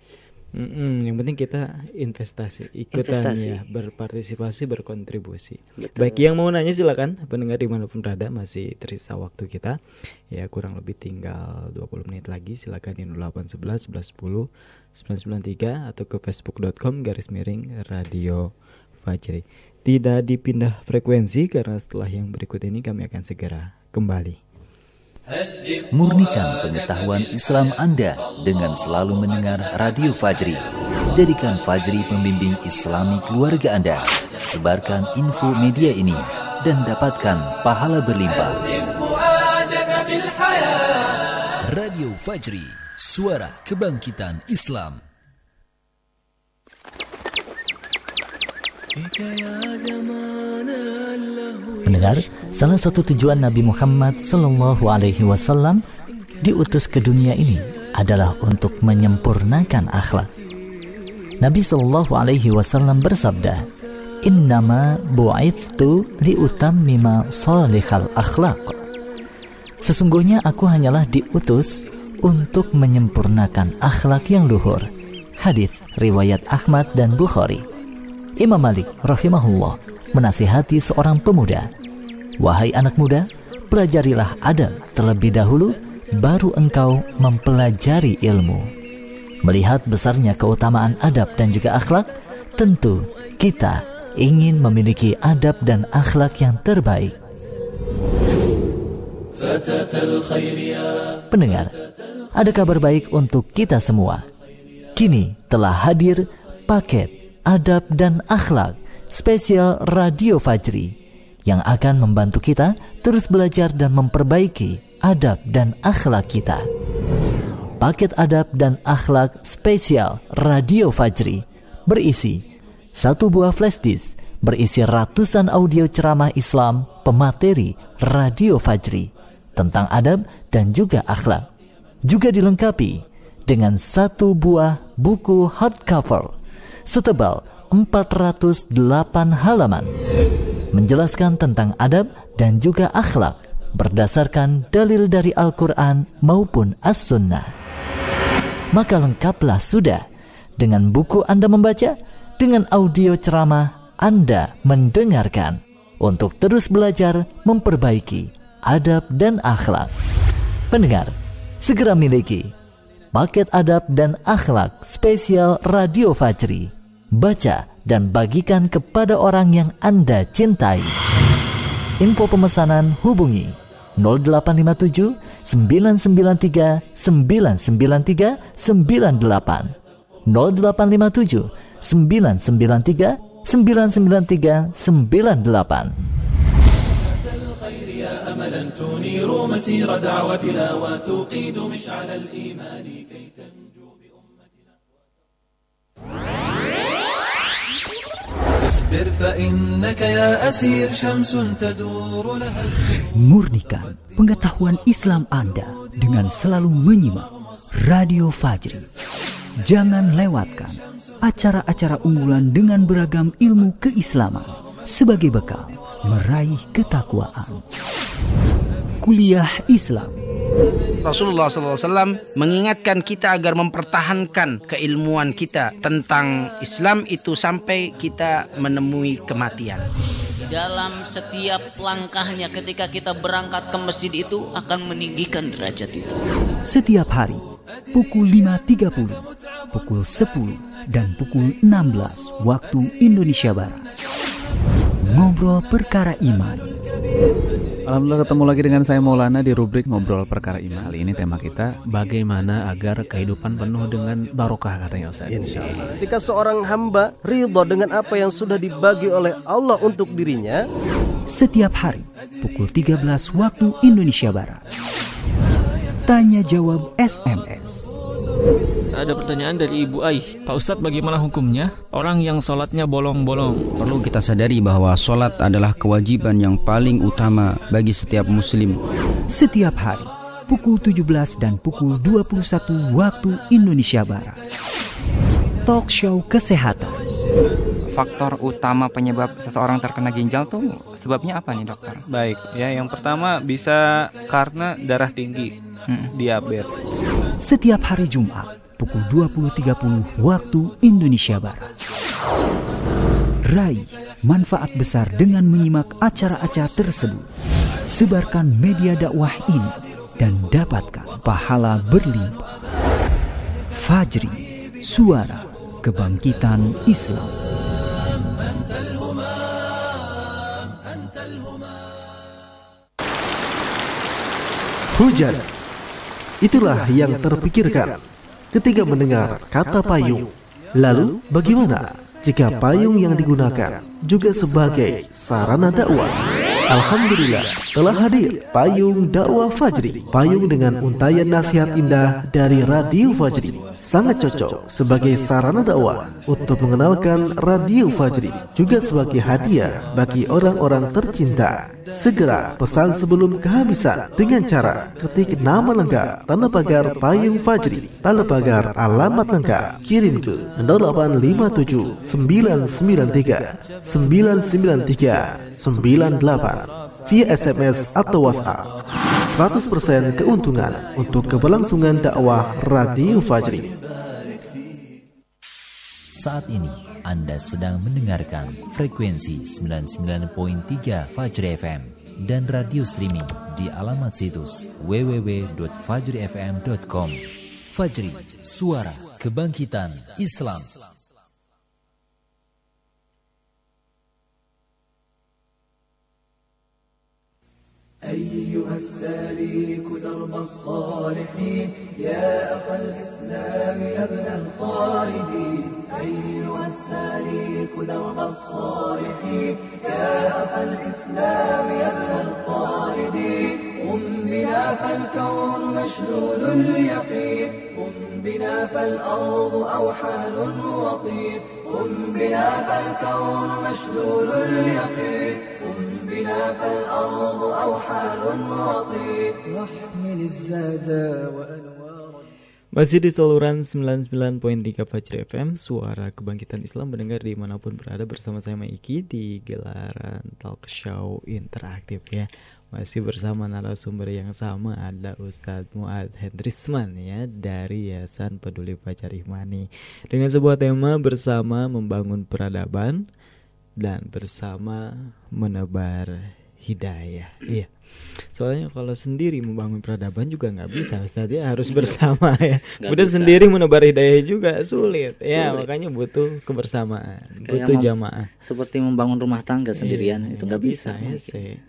Mm-mm, yang penting kita investasi ikutan Investasi. ya berpartisipasi berkontribusi Betul. baik yang mau nanya silakan pendengar di mana pun berada masih tersisa waktu kita ya kurang lebih tinggal 20 menit lagi silakan di 0811 1110 993 atau ke facebook.com garis miring radio Fajri tidak dipindah frekuensi karena setelah yang berikut ini kami akan segera kembali Murnikan pengetahuan Islam Anda dengan selalu mendengar Radio Fajri. Jadikan Fajri pembimbing Islami keluarga Anda. Sebarkan info media ini dan dapatkan pahala berlimpah. Radio Fajri, suara kebangkitan Islam. Pendengar, salah satu tujuan Nabi Muhammad Sallallahu Alaihi Wasallam diutus ke dunia ini adalah untuk menyempurnakan akhlak. Nabi Sallallahu Alaihi Wasallam bersabda, Innama bu'ithtu liutammima salihal akhlak. Sesungguhnya aku hanyalah diutus untuk menyempurnakan akhlak yang luhur. Hadis riwayat Ahmad dan Bukhari. Imam Malik rahimahullah menasihati seorang pemuda, "Wahai anak muda, pelajarilah adab terlebih dahulu, baru engkau mempelajari ilmu." Melihat besarnya keutamaan adab dan juga akhlak, tentu kita ingin memiliki adab dan akhlak yang terbaik. Pendengar, ada kabar baik untuk kita semua. Kini telah hadir paket adab dan akhlak spesial Radio Fajri yang akan membantu kita terus belajar dan memperbaiki adab dan akhlak kita. Paket adab dan akhlak spesial Radio Fajri berisi satu buah flash disk berisi ratusan audio ceramah Islam pemateri Radio Fajri tentang adab dan juga akhlak. Juga dilengkapi dengan satu buah buku hardcover setebal 408 halaman menjelaskan tentang adab dan juga akhlak berdasarkan dalil dari Al-Quran maupun As-Sunnah. Maka lengkaplah sudah dengan buku Anda membaca, dengan audio ceramah Anda mendengarkan untuk terus belajar memperbaiki adab dan akhlak. Pendengar, segera miliki paket adab dan akhlak spesial Radio Fajri. Baca dan bagikan kepada orang yang Anda cintai. Info pemesanan hubungi 0857 993 993 98 0857 993 993 98 أملا تنير مسير دعوتنا وتوقيد مشعل الإيمان كي تنجو بأمتنا اصبر فإنك يا أسير شمس تدور لها Murnikan pengetahuan Islam Anda dengan selalu menyimak Radio Fajri. Jangan lewatkan acara-acara unggulan dengan beragam ilmu keislaman sebagai bekal meraih ketakwaan. Kuliah Islam Rasulullah SAW mengingatkan kita agar mempertahankan keilmuan kita tentang Islam itu sampai kita menemui kematian. Dalam setiap langkahnya ketika kita berangkat ke masjid itu akan meninggikan derajat itu. Setiap hari pukul 5.30, pukul 10 dan pukul 16 waktu Indonesia Barat. Ngobrol perkara iman Alhamdulillah ketemu lagi dengan saya Maulana di rubrik Ngobrol Perkara Iman. Kali ini tema kita bagaimana agar kehidupan penuh dengan barokah katanya Ustaz. Insya Allah. Ketika seorang hamba ridho dengan apa yang sudah dibagi oleh Allah untuk dirinya. Setiap hari pukul 13 waktu Indonesia Barat. Tanya jawab SMS ada pertanyaan dari Ibu Aih. Pak Ustadz bagaimana hukumnya? Orang yang sholatnya bolong-bolong. Perlu kita sadari bahwa sholat adalah kewajiban yang paling utama bagi setiap muslim. Setiap hari, pukul 17 dan pukul 21 waktu Indonesia Barat. Talk show kesehatan. Faktor utama penyebab seseorang terkena ginjal tuh sebabnya apa nih dokter? Baik, ya yang pertama bisa karena darah tinggi, hmm. diabetes. Setiap hari Jumat pukul 20.30 waktu Indonesia Barat. Raih manfaat besar dengan menyimak acara-acara tersebut. Sebarkan media dakwah ini dan dapatkan pahala berlimpah. Fajri, suara kebangkitan Islam. Hujan, itulah yang terpikirkan ketika mendengar kata payung. Lalu bagaimana jika payung yang digunakan juga sebagai sarana dakwah? Alhamdulillah telah hadir payung dakwah Fajri. Payung dengan untayan nasihat indah dari Radio Fajri sangat cocok sebagai sarana dakwah untuk mengenalkan Radio Fajri juga sebagai hadiah bagi orang-orang tercinta. Segera pesan sebelum kehabisan dengan cara ketik nama lengkap tanda pagar payung Fajri tanda pagar alamat lengkap kirim ke 0857 993 993 98 via SMS atau WhatsApp 100% keuntungan untuk keberlangsungan dakwah Radio Fajri. Saat ini Anda sedang mendengarkan frekuensi 99.3 Fajri FM dan radio streaming di alamat situs www.fajrifm.com. Fajri, suara kebangkitan Islam. أيها السالك درب الصالحين يا أخ الإسلام يا ابن الخالدين. أيها السالك درب الصالحين يا أخ الإسلام يا ابن الخالدين. قم بنا فالكون مشلول اليقين قم بنا فالأرض أوحال وطين. قم بنا فالكون مشلول اليقين قم بنا فالأرض أوحال وطين واحمل الزاد وأنوار Masih di saluran 99.3 Fajri FM Suara Kebangkitan Islam mendengar dimanapun berada bersama saya Maiki Di gelaran talk show interaktif ya Masih bersama narasumber yang sama Ada Ustadz Muad Hendrisman ya Dari Yayasan Peduli Fajar Ihmani Dengan sebuah tema bersama membangun peradaban dan bersama menebar hidayah Iya Soalnya kalau sendiri membangun peradaban juga nggak bisa, Ustaz ya harus bersama ya. Udah sendiri menebar hidayah juga sulit. Ya, Sulit. makanya butuh kebersamaan, Kayak butuh jamaah. Seperti membangun rumah tangga sendirian Iya, itu nggak bisa. ya sih.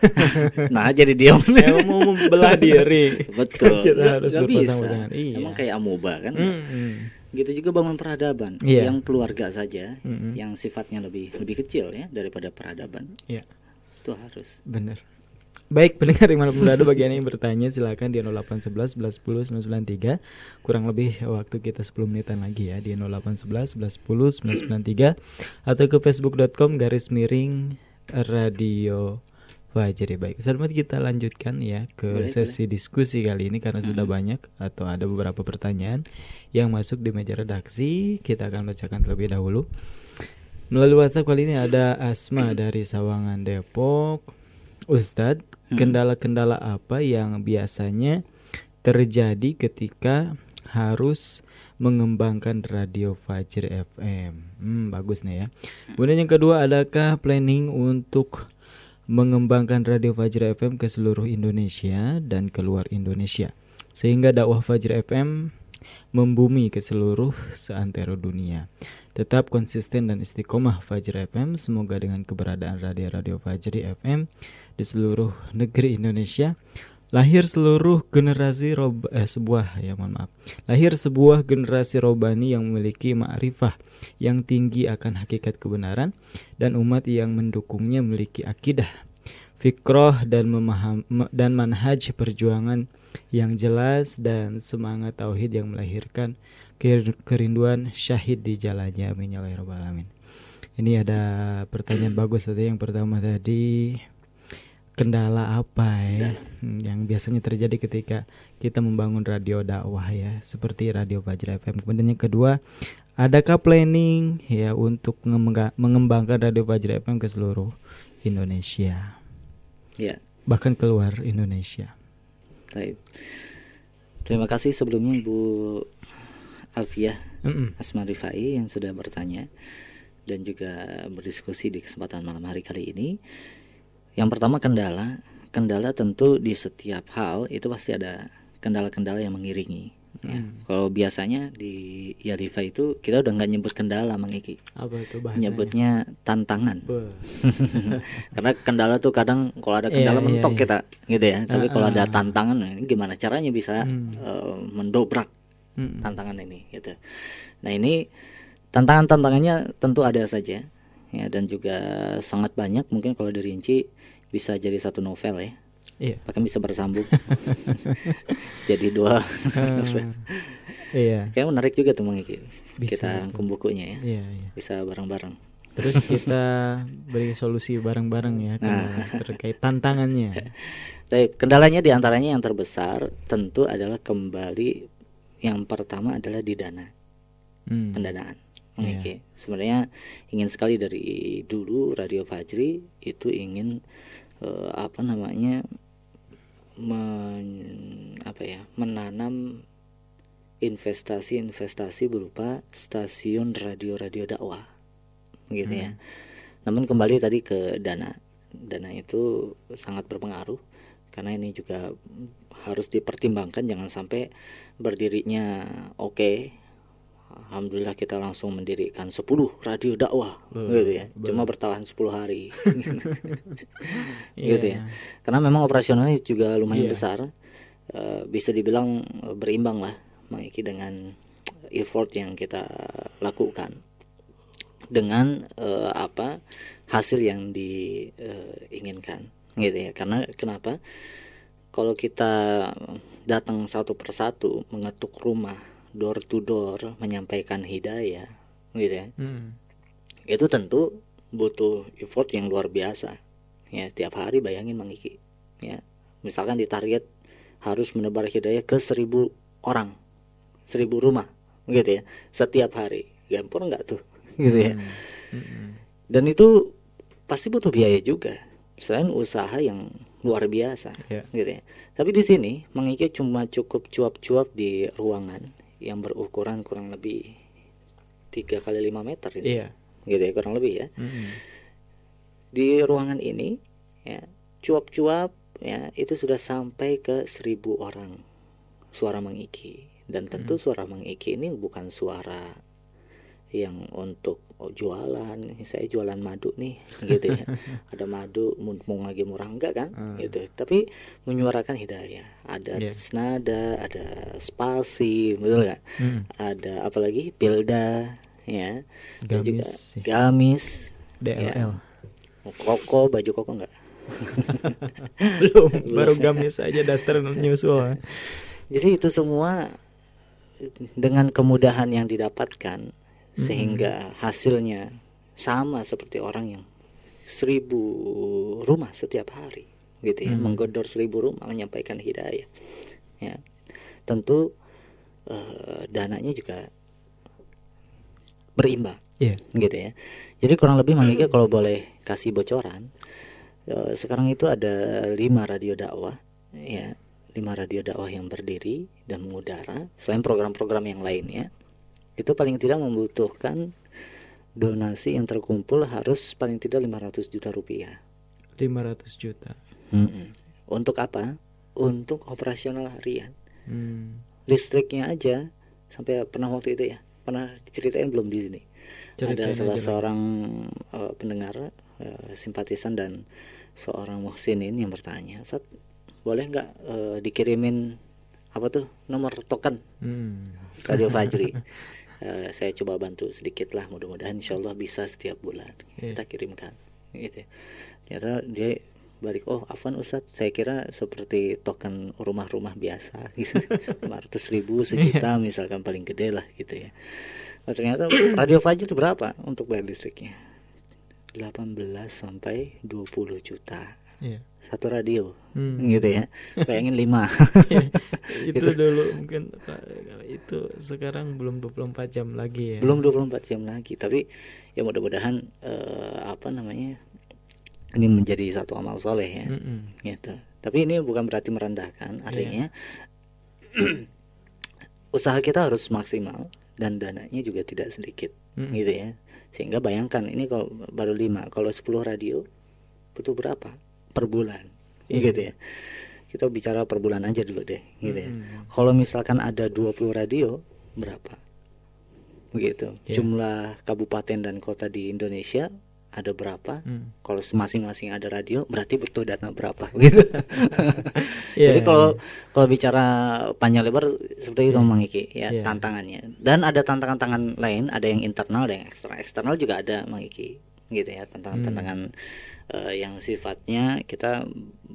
nah jadi diam. Emang mau membelah diri. Betul. Kita harus nggak bisa. berpasang-pasangan. Iya. Emang kayak amuba kan. Mm-mm. Gitu juga bangun peradaban Iya. yang keluarga saja, Mm-mm. yang sifatnya lebih lebih kecil ya daripada peradaban. Iya. Itu harus. Bener. Baik, pendengar di mana pun berada bagi Anda yang bertanya silakan di 0811 11 10 993 Kurang lebih waktu kita 10 menitan lagi ya Di 0811 11 10 993 Atau ke facebook.com garis miring radio Fajri Baik, Ustaz kita lanjutkan ya ke Boleh, sesi diskusi kali ini Karena sudah banyak atau ada beberapa pertanyaan Yang masuk di meja redaksi. Kita akan bacakan terlebih dahulu. Melalui WhatsApp kali ini ada Asma dari Sawangan Depok. Ustadz, kendala-kendala apa yang biasanya terjadi ketika harus mengembangkan radio Fajr FM? Hmm, bagus nih ya. Kemudian yang kedua, adakah planning untuk mengembangkan radio Fajr FM ke seluruh Indonesia dan keluar Indonesia? Sehingga dakwah Fajr FM membumi ke seluruh seantero dunia. Tetap konsisten dan istiqomah Fajri FM. Semoga dengan keberadaan radio-radio Fajri FM di seluruh negeri Indonesia lahir seluruh generasi rob eh, sebuah ya mohon maaf. Lahir sebuah generasi robani yang memiliki ma'rifah yang tinggi akan hakikat kebenaran dan umat yang mendukungnya memiliki akidah fikroh dan memaham dan manhaj perjuangan yang jelas dan semangat tauhid yang melahirkan ker- kerinduan syahid di jalannya. Amin ya rabbal alamin. Ini ada pertanyaan bagus tadi yang pertama tadi kendala apa ya Hmm, yang biasanya terjadi ketika kita membangun radio dakwah ya seperti radio Fajr FM. Kemudian yang kedua, adakah planning ya untuk mengemba- mengembangkan radio Fajr FM ke seluruh Indonesia? Ya. Bahkan keluar Indonesia. Baik. Terima kasih sebelumnya Ibu Alfiah Mm-mm. Asma Rifai yang sudah bertanya dan juga berdiskusi di kesempatan malam hari kali ini. Yang pertama kendala, kendala tentu di setiap hal itu pasti ada kendala-kendala yang mengiringi. Ya. Hmm. Kalau biasanya di Yarifa itu kita udah nggak nyebut kendala, Mang Iki. Apa itu bahasanya? Nyebutnya tantangan. Karena kendala tuh kadang kalau ada kendala Iya, mentok iya. kita gitu ya. Tapi kalau ada Ah, tantangan nah, ini gimana caranya bisa Hmm. eh, mendobrak Hmm. tantangan ini gitu. Nah, ini tantangan-tantangannya tentu ada saja ya dan juga sangat banyak mungkin kalau dirinci bisa jadi satu novel ya. Iya. Bahkan bisa bersambung. jadi dua novel. Iya. Kayak menarik juga tuh Mang Iki. Bisa, Kita rangkum bukunya ya. Iya, iya. Bisa bareng-bareng. Terus kita beri solusi bareng-bareng ya Nah. terkait tantangannya. Baik, kendalanya di antaranya yang terbesar tentu adalah kembali yang pertama adalah di dana, Hmm. pendanaan. Iya. Oke, sebenarnya ingin sekali dari dulu Radio Fajri itu ingin eh, apa namanya men, apa ya menanam investasi-investasi berupa stasiun radio-radio dakwah, gitu ya. Namun kembali tadi ke dana, dana itu sangat berpengaruh karena ini juga harus dipertimbangkan jangan sampai berdirinya oke Alhamdulillah kita langsung mendirikan 10 radio dakwah Betul, gitu ya betul. cuma bertahan 10 hari Iya. gitu ya karena memang operasionalnya juga lumayan Iya. besar Eh, bisa dibilang eh, berimbang lah Mang Iki dengan effort yang kita lakukan dengan eh, apa hasil yang diinginkan gitu ya karena kenapa kalau kita datang satu persatu mengetuk rumah door to door menyampaikan hidayah gitu ya. Hmm. itu tentu butuh effort yang luar biasa. Ya tiap hari bayangin Mang Iki ya. Misalkan di target harus menebar hidayah ke seribu orang seribu rumah gitu ya. Setiap hari gempor nggak tuh gitu ya. Dan itu pasti butuh biaya juga selain usaha yang luar biasa Ya. gitu ya. Tapi di sini mengiki cuma cukup cuap-cuap di ruangan yang berukuran kurang lebih tiga kali lima meter ini Iya. gitu ya kurang lebih ya Mm-mm. di ruangan ini ya cuap-cuap ya itu sudah sampai ke seribu orang suara mengiki dan tentu suara mengiki ini bukan suara yang untuk jualan saya jualan madu nih gitu ya ada madu mumpung lagi murah enggak kan gitu tapi menyuarakan hidayah ada Iya. senada ada spasi betul nggak Hmm. ada apalagi pilda ya dan juga Gamis, ya. gamis DLL. ya. koko baju koko enggak Belum, baru gamis aja daster nyusul. Jadi itu semua dengan kemudahan yang didapatkan sehingga hasilnya sama seperti orang yang seribu rumah setiap hari gitu ya. Hmm. menggodor seribu rumah menyampaikan hidayah ya. Tentu eh, dananya juga berimbang Iya. gitu ya. Jadi kurang lebih Mang Ika kalau boleh kasih bocoran eh, sekarang itu ada lima radio dakwah ya. Lima radio dakwah yang berdiri dan mengudara selain program-program yang lainnya itu paling tidak membutuhkan donasi yang terkumpul harus paling tidak 500 juta rupiah 500 juta. Mm-mm. untuk apa untuk operasional harian Hmm. listriknya aja sampai pernah waktu itu ya pernah diceritain belum di sini ada Ceritain salah aja, seorang eh, pendengar eh, simpatisan dan seorang muhsinin yang bertanya Ustaz boleh nggak eh, dikirimin apa tuh nomor token Hmm. Radio Fajri Eh, saya coba bantu sedikit lah mudah-mudahan insya Allah bisa setiap bulan. Iya. kita kirimkan gitu. Ternyata dia balik oh Afwan Ustadz saya kira seperti token rumah-rumah biasa gitu. 500 ribu sejuta misalkan paling gede lah gitu ya. Oh, ternyata Radio Fajri berapa untuk bayar listriknya? 18 sampai 20 juta. Iya. Satu radio. Hmm. gitu ya. Bayangin lima. Itu Gitu. dulu mungkin itu sekarang belum 24 jam lagi ya. belum 24 jam lagi. Tapi ya mudah-mudahan eh, apa namanya ini menjadi satu amal soleh ya. Mm-mm. gitu. Tapi ini bukan berarti merendahkan. Artinya usaha kita harus maksimal dan dananya juga tidak sedikit. Mm. gitu ya. Sehingga bayangkan ini kalau baru 5 kalau 10 radio butuh berapa per bulan Iya. gitu ya kita bicara per bulan aja dulu deh gitu ya Mm-mm. kalau misalkan ada 20 radio berapa begitu Iya. jumlah kabupaten dan kota di Indonesia ada berapa Hmm. kalau masing-masing ada radio berarti butuh dana berapa gitu Iya, jadi kalau kalau bicara panjang lebar seperti itu Iya. Mang Iki ya Iya. tantangannya dan ada tantangan-tantangan lain ada yang internal ada yang eksternal eksternal juga ada Mang Iki gitu ya tantangan-tantangan eh, yang sifatnya kita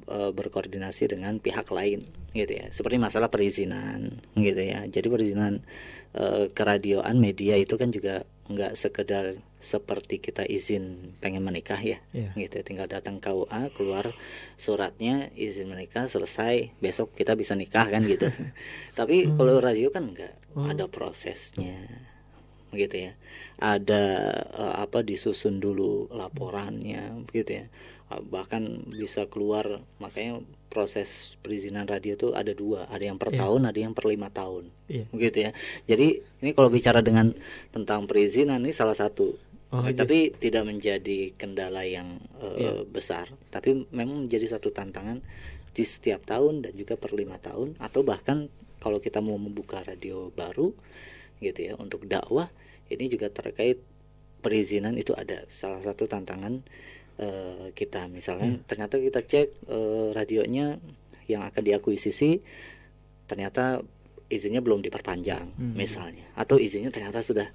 eh, berkoordinasi dengan pihak lain gitu ya. Seperti masalah perizinan gitu ya. Jadi perizinan eh, keradioan media itu kan juga nggak sekedar seperti kita izin pengen menikah ya Iya. gitu tinggal datang KUA keluar suratnya izin menikah selesai besok kita bisa nikah kan gitu. Tapi kalau radio kan enggak Oh. ada prosesnya gitu ya ada eh, apa disusun dulu laporannya gitu ya Eh, bahkan bisa keluar makanya proses perizinan radio tuh ada dua ada yang per Iya. tahun ada yang per lima tahun Iya. gitu ya jadi ini kalau bicara dengan tentang perizinan ini salah satu Oh, Eh, iya. tapi tidak menjadi kendala yang eh, Iya. besar tapi memang menjadi satu tantangan di setiap tahun dan juga per lima tahun atau bahkan kalau kita mau membuka radio baru gitu ya untuk dakwah ini juga terkait perizinan itu ada. Salah satu tantangan eh, kita. Misalnya ternyata kita cek eh, radionya yang akan diakuisisi ternyata izinnya belum diperpanjang Hmm. misalnya. Atau izinnya ternyata sudah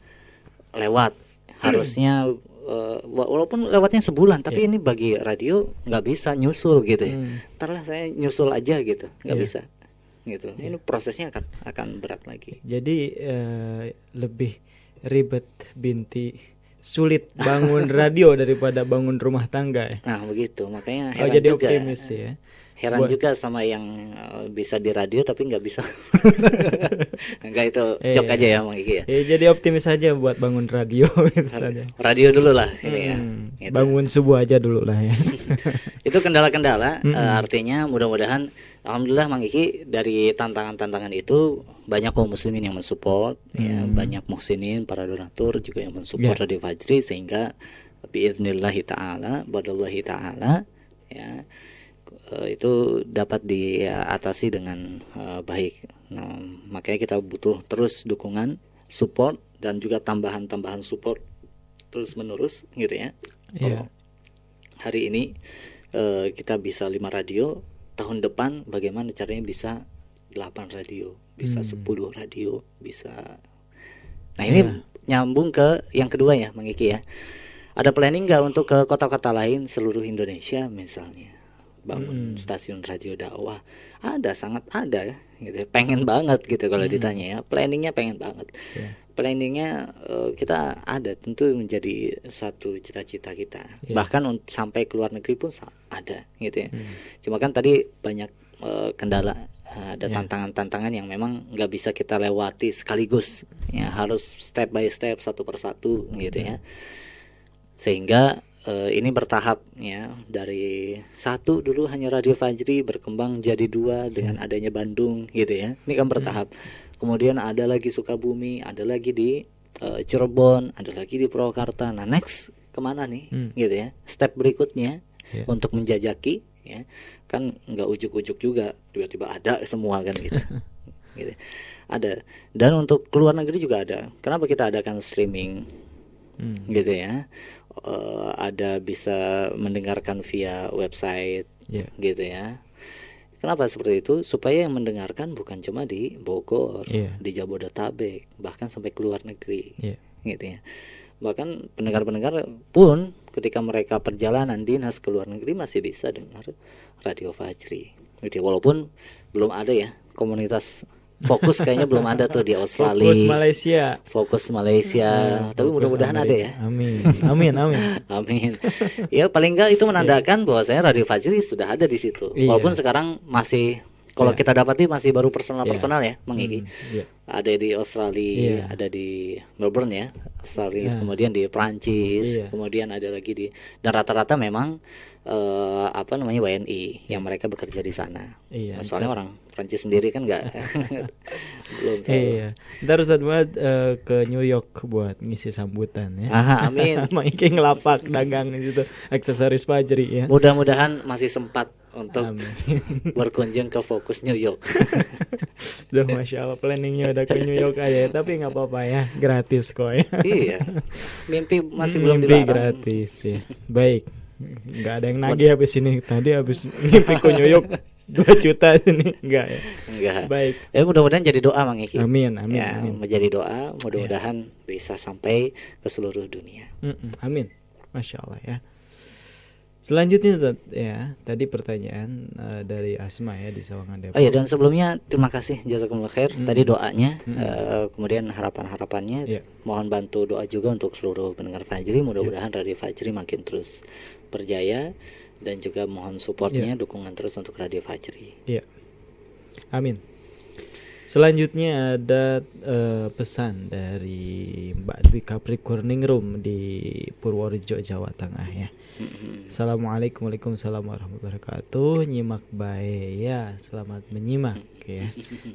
lewat. Harusnya eh, wa- walaupun lewatnya sebulan tapi ini bagi radio nggak bisa nyusul gitu ya. Hmm. ntar lah saya nyusul aja gitu nggak Iya. bisa gitu. Ini prosesnya akan akan berat lagi. Jadi eh, lebih ribet binti sulit bangun radio daripada bangun rumah tangga ya. nah begitu makanya Oh heran jadi juga optimis ya. Heran Buat- juga sama yang eh, bisa di radio tapi nggak bisa. Enggak itu Iya. cok aja ya Mang Iki ya. Iya, jadi optimis aja buat bangun radio misalnya. Radio dulu lah ini ya. Hmm, Gitu. Bangun subuh aja dulu lah ya. itu kendala-kendala Mm-mm. eh, artinya mudah-mudahan alhamdulillah Mang Iki dari tantangan-tantangan itu banyak kaum muslimin yang mensupport ya Hmm. banyak muhsinin para donatur juga yang mensupport Ya. Radio Fajri sehingga biidnillahi taala badallahi taala ya eh, itu dapat diatasi dengan eh, baik nah makanya kita butuh terus dukungan support dan juga tambahan-tambahan support terus menerus gitu ya Iya. hari ini eh, kita bisa lima radio tahun depan bagaimana caranya bisa 8 radio bisa Hmm. 10 radio bisa nah ini Iya. nyambung ke yang kedua ya Mang Iki ya ada planning nggak untuk ke kota-kota lain seluruh Indonesia misalnya bangun Mm-mm. stasiun radio dakwah ada sangat ada ya gitu pengen banget gitu kalau Mm. ditanya ya planningnya pengen banget Iya. planningnya eh, kita ada tentu menjadi satu cita-cita kita Iya. bahkan sampai ke luar negeri pun ada gitu ya Hmm. cuma kan tadi banyak eh, kendala ada Iya. tantangan-tantangan yang memang nggak bisa kita lewati sekaligus. Ya harus step by step satu persatu gitu ya. Sehingga eh, ini bertahap ya. Dari satu dulu hanya radio Fajri berkembang jadi dua dengan adanya Bandung gitu ya. Ini kan bertahap. Kemudian ada lagi Sukabumi ada lagi di eh, Cirebon ada lagi di Purwakarta. Nah next ke mana nih? Hmm. gitu ya. Step berikutnya Ya. untuk menjajaki ya. Kan nggak ujuk-ujuk juga tiba-tiba ada semua kan gitu. Gitu. Ada. Dan untuk keluar negeri juga ada. Kenapa kita adakan streaming? Hmm. gitu ya. Eh, ada bisa mendengarkan via website Ya. gitu ya. Kenapa seperti itu? Supaya yang mendengarkan bukan cuma di Bogor Iya. di Jabodetabek bahkan sampai keluar negeri. Iya. gitu ya. Bahkan pendengar-pendengar pun ketika mereka perjalanan dinas ke luar negeri masih bisa dengar radio Fajri gitu ya. walaupun belum ada ya komunitas fokus kayaknya belum ada tuh di Australia Fokus Malaysia. fokus Malaysia Hmm, tapi mudah-mudahan ada ya Amin. Amin, amin. Amin. ya paling enggak itu menandakan bahwasanya Radio Fajri sudah ada di situ. Iya. Walaupun sekarang masih kalau Iya. kita dapati masih baru personal-personal ya, Mang Iki. Hmm, iya. Ada di Australia, Iya. ada di Melbourne ya, Australia, Iya. kemudian di Prancis, Iya. kemudian ada lagi di dan rata-rata memang eh, apa namanya WNI yang mereka bekerja di sana. Iya, Soalnya ntar- orang Prancis sendiri kan enggak belum tahu. Iya. Ntar Ustadz Muhammad eh, ke New York buat ngisi sambutan ya. Aha, amin. Mang Iki ngelapak dagang gitu aksesoris Fajri ya. Mudah-mudahan masih sempat untuk Amin. berkunjung ke Fokus New York. Duh, masya Allah planningnya udah ke New York aja, ya. tapi nggak apa-apa ya, gratis kok ya. iya. Mimpi masih belum Mimpi dilarang. gratis ya. Baik, nggak ada yang nagih habis ini. Tadi habis mimpi York 2 juta sini, enggak ya? Enggak. Baik. Ya mudah-mudahan jadi doa Mang Iki. Amin, amin, Ya, amin. menjadi doa, mudah-mudahan bisa sampai ke seluruh dunia. Mm-mm, amin, masya Allah ya. Selanjutnya Ustaz, ya tadi pertanyaan eh, dari Asma ya di Sawangan Depok. Oh iya dan sebelumnya terima kasih jazakumullah khair Hmm. tadi doanya Hmm. eh, kemudian harapan-harapannya Iya. mohon bantu doa juga untuk seluruh pendengar Fajri mudah-mudahan Radio Fajri makin terus berjaya dan juga mohon supportnya dukungan terus untuk Radio Fajri. Iya. Amin. Selanjutnya ada eh, pesan dari Mbak Dwi Capricorning Room di Purworejo, Jawa Tengah ya. Assalamualaikum Waalaikumsalam warahmatullahi wabarakatuh. Nyimak baik ya, selamat menyimak ya.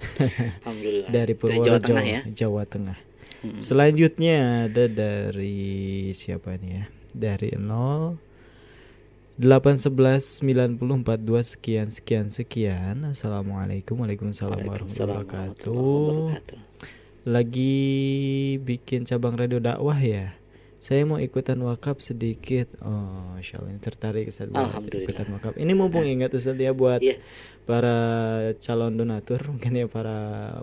Alhamdulillah. dari Purworejo, Jawa Tengah ya. Jawa Tengah. Mm-mm. Selanjutnya ada dari siapa nih ya? Dari 0 811 90 42 sekian sekian sekian. Assalamualaikum Waalaikumsalam warahmatullahi wabarakatuh. Lagi bikin cabang radio dakwah ya. Saya mau ikutan wakaf sedikit. Oh, Allah ini tertarik Ustaz Alhamdulillah. ikutan wakaf. Ini mumpung ingat Ustaz ya buat Iya. para calon donatur mungkin ya para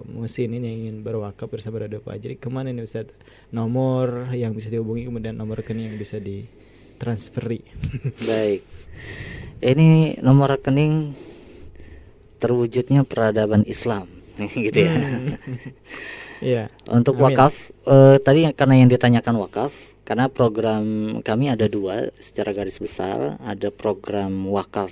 musinin yang ingin berwakaf bersama Radio Fajri ke mana nih Ustaz nomor yang bisa dihubungi kemudian nomor rekening yang bisa ditransferi Baik. Ini nomor rekening terwujudnya peradaban Islam gitu ya. Hmm. Iya. Untuk Amin. wakaf eh, tadi yang- karena yang ditanyakan wakaf karena program kami ada dua secara garis besar ada program wakaf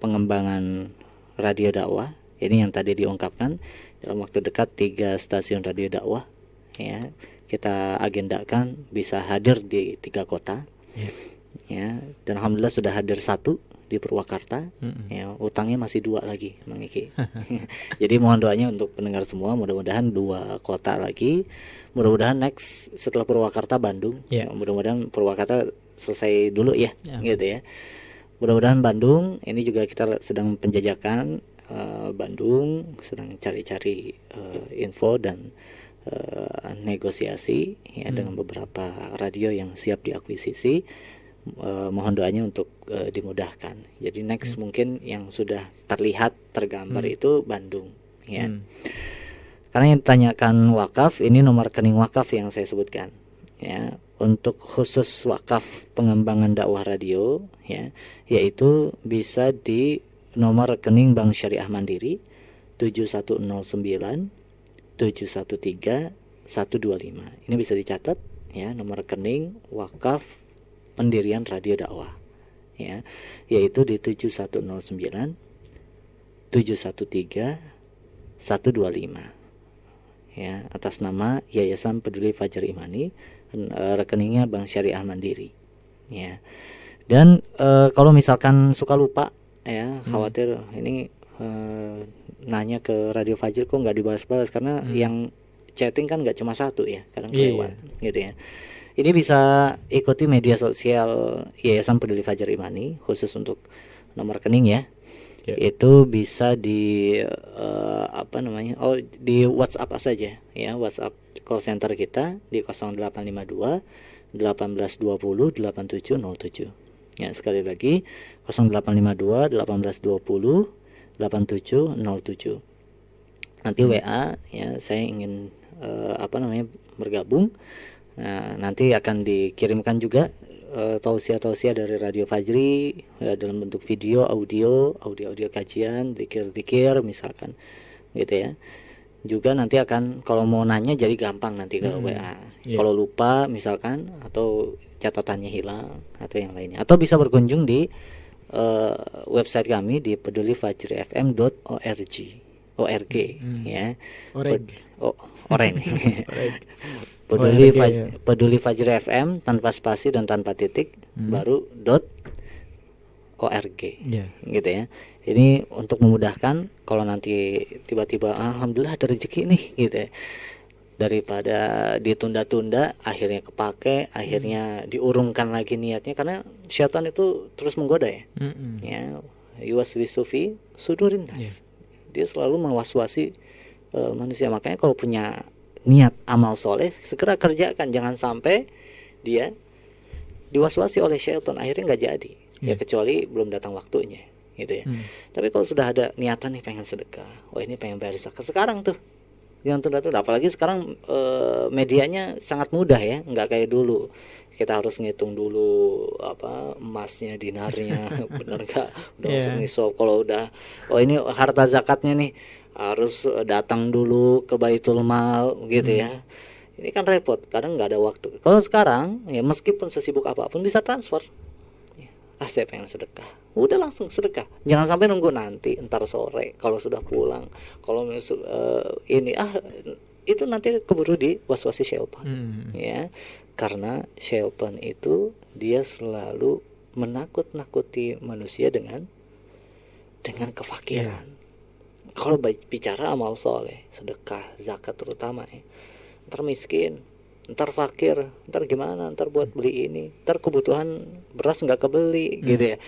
pengembangan radio dakwah ini yang tadi diungkapkan dalam waktu dekat tiga stasiun radio dakwah ya kita agendakan bisa hadir di tiga kota Ya. ya dan alhamdulillah sudah hadir satu di Purwakarta Mm-mm. ya utangnya masih dua lagi Mang Iki jadi mohon doanya untuk pendengar semua mudah-mudahan dua kota lagi mudah-mudahan next setelah Purwakarta Bandung Ya. mudah-mudahan Purwakarta selesai dulu ya Ya. gitu ya mudah-mudahan Bandung ini juga kita sedang penjajakan eh, Bandung sedang cari-cari eh, info dan eh, negosiasi ya Hmm. dengan beberapa radio yang siap diakuisisi Eh, mohon doanya untuk eh, dimudahkan jadi next mungkin yang sudah terlihat tergambar Hmm. itu Bandung ya Hmm. karena yang ditanyakan wakaf ini nomor rekening wakaf yang saya sebutkan ya untuk khusus wakaf pengembangan dakwah radio ya yaitu bisa di nomor rekening Bank Syariah Mandiri 7109 713 125 ini bisa dicatat ya nomor rekening wakaf pendirian radio dakwah ya yaitu di 7109 713 125 ya atas nama Yayasan Peduli Fajar Imani eh, rekeningnya Bank Syariah Mandiri ya dan eh, kalau misalkan suka lupa ya Hmm. khawatir ini eh, nanya ke Radio Fajar kok nggak dibahas-bahas karena Hmm. yang chatting kan nggak cuma satu ya kadang Iya, kelewat gitu ya. Ini bisa ikuti media sosial Yayasan Peduli Fajar Imani khusus untuk nomor rekening ya. Ya. itu bisa di eh, apa namanya oh di WhatsApp saja ya. WhatsApp call center kita di 0852 1820 8707 ya sekali lagi 0852 1820 8707 nanti WA ya saya ingin eh, apa namanya bergabung nah nanti akan dikirimkan juga eh, tausiah-tausiah dari Radio Fajri ya, dalam bentuk video, audio, audio-audio kajian, zikir-zikir misalkan gitu ya. Juga nanti akan kalau mau nanya jadi gampang nanti ke Hmm, WA. iya. Kalau lupa misalkan atau catatannya hilang atau yang lainnya atau bisa berkunjung di eh, website kami di pedulifajrifm.org org Hmm. ya. Oh, oreng. Peduli ORG, Faj- ya. peduli Fajri FM tanpa spasi dan tanpa titik Hmm. baru dot org Ya. gitu ya ini untuk memudahkan kalau nanti tiba-tiba alhamdulillah ada rezeki nih gitu ya daripada ditunda-tunda akhirnya kepake akhirnya diurungkan lagi niatnya karena syaitan itu terus menggoda ya. Mm-mm. ya yuwaswisu fi sudurin nas. Dia selalu mewaswasi eh, manusia. Makanya kalau punya niat amal soleh segera kerjakan. Jangan sampai dia diwaswasi oleh syaitan akhirnya nggak jadi. Ya Iya. kecuali belum datang waktunya gitu ya. Hmm. tapi kalau sudah ada niatan nih pengen sedekah oh ini pengen bayar zakat. Sekarang tuh jangan tunda-tunda apalagi sekarang eh, medianya sangat mudah ya nggak kayak dulu. Kita harus ngitung dulu apa emasnya dinarnya bener nggak? Udah Iya. masuk nisab kalau udah oh ini harta zakatnya nih harus eh, datang dulu ke baitul mal gitu ya. Ini kan repot kadang nggak ada waktu. Kalau sekarang ya meskipun sesibuk apa pun bisa transfer ah saya pengen sedekah? Udah langsung sedekah. Jangan sampai nunggu nanti entar sore kalau sudah pulang. Kalau eh, ini ah itu nanti keburu di waswasi syaitan Hmm. ya karena syaitan itu dia selalu menakut-nakuti manusia dengan dengan kefakiran. Kalau baik- bicara amal soleh sedekah zakat terutama ya ntar miskin ntar fakir ntar gimana? Ntar buat beli ini. Ntar kebutuhan beras nggak kebeli Hmm. gitu ya.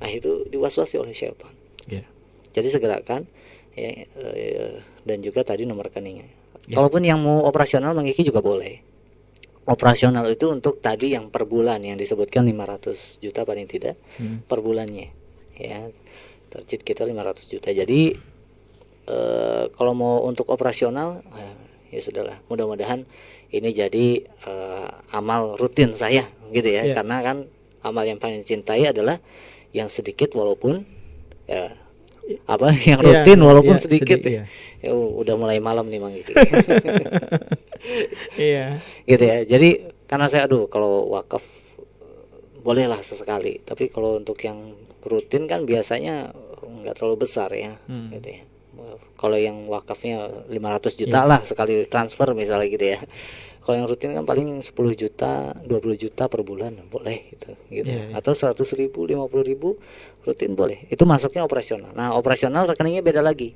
Nah itu diwaswasi oleh syaitan. Ya. jadi segerakan ya eh, dan juga tadi nomor rekeningnya. Ya. kalaupun yang mau operasional mengiki juga boleh. Operasional itu untuk tadi yang per bulan yang disebutkan 500 juta paling tidak Hmm. per bulannya. Ya target kita 500 juta. Jadi eh, kalau mau untuk operasional eh, ya sudahlah. Mudah-mudahan ini jadi eh, amal rutin saya gitu ya Ya. karena kan amal yang paling cintai adalah yang sedikit walaupun ya apa yang Ya, rutin walaupun ya, sedikit sedi- ya. Ya, udah mulai malam nih mang Iki. Iya. gitu ya jadi karena saya aduh kalau wakaf bolehlah sesekali tapi kalau untuk yang rutin kan biasanya nggak terlalu besar ya Hmm. gitu ya kalau yang wakafnya 500 juta Iya. lah sekali transfer misalnya gitu ya. Kalau yang rutin kan paling 10 juta 20 juta per bulan boleh gitu gitu. Iya, iya. atau 100 ribu 50 ribu rutin boleh. Itu masuknya operasional. Nah operasional rekeningnya beda lagi.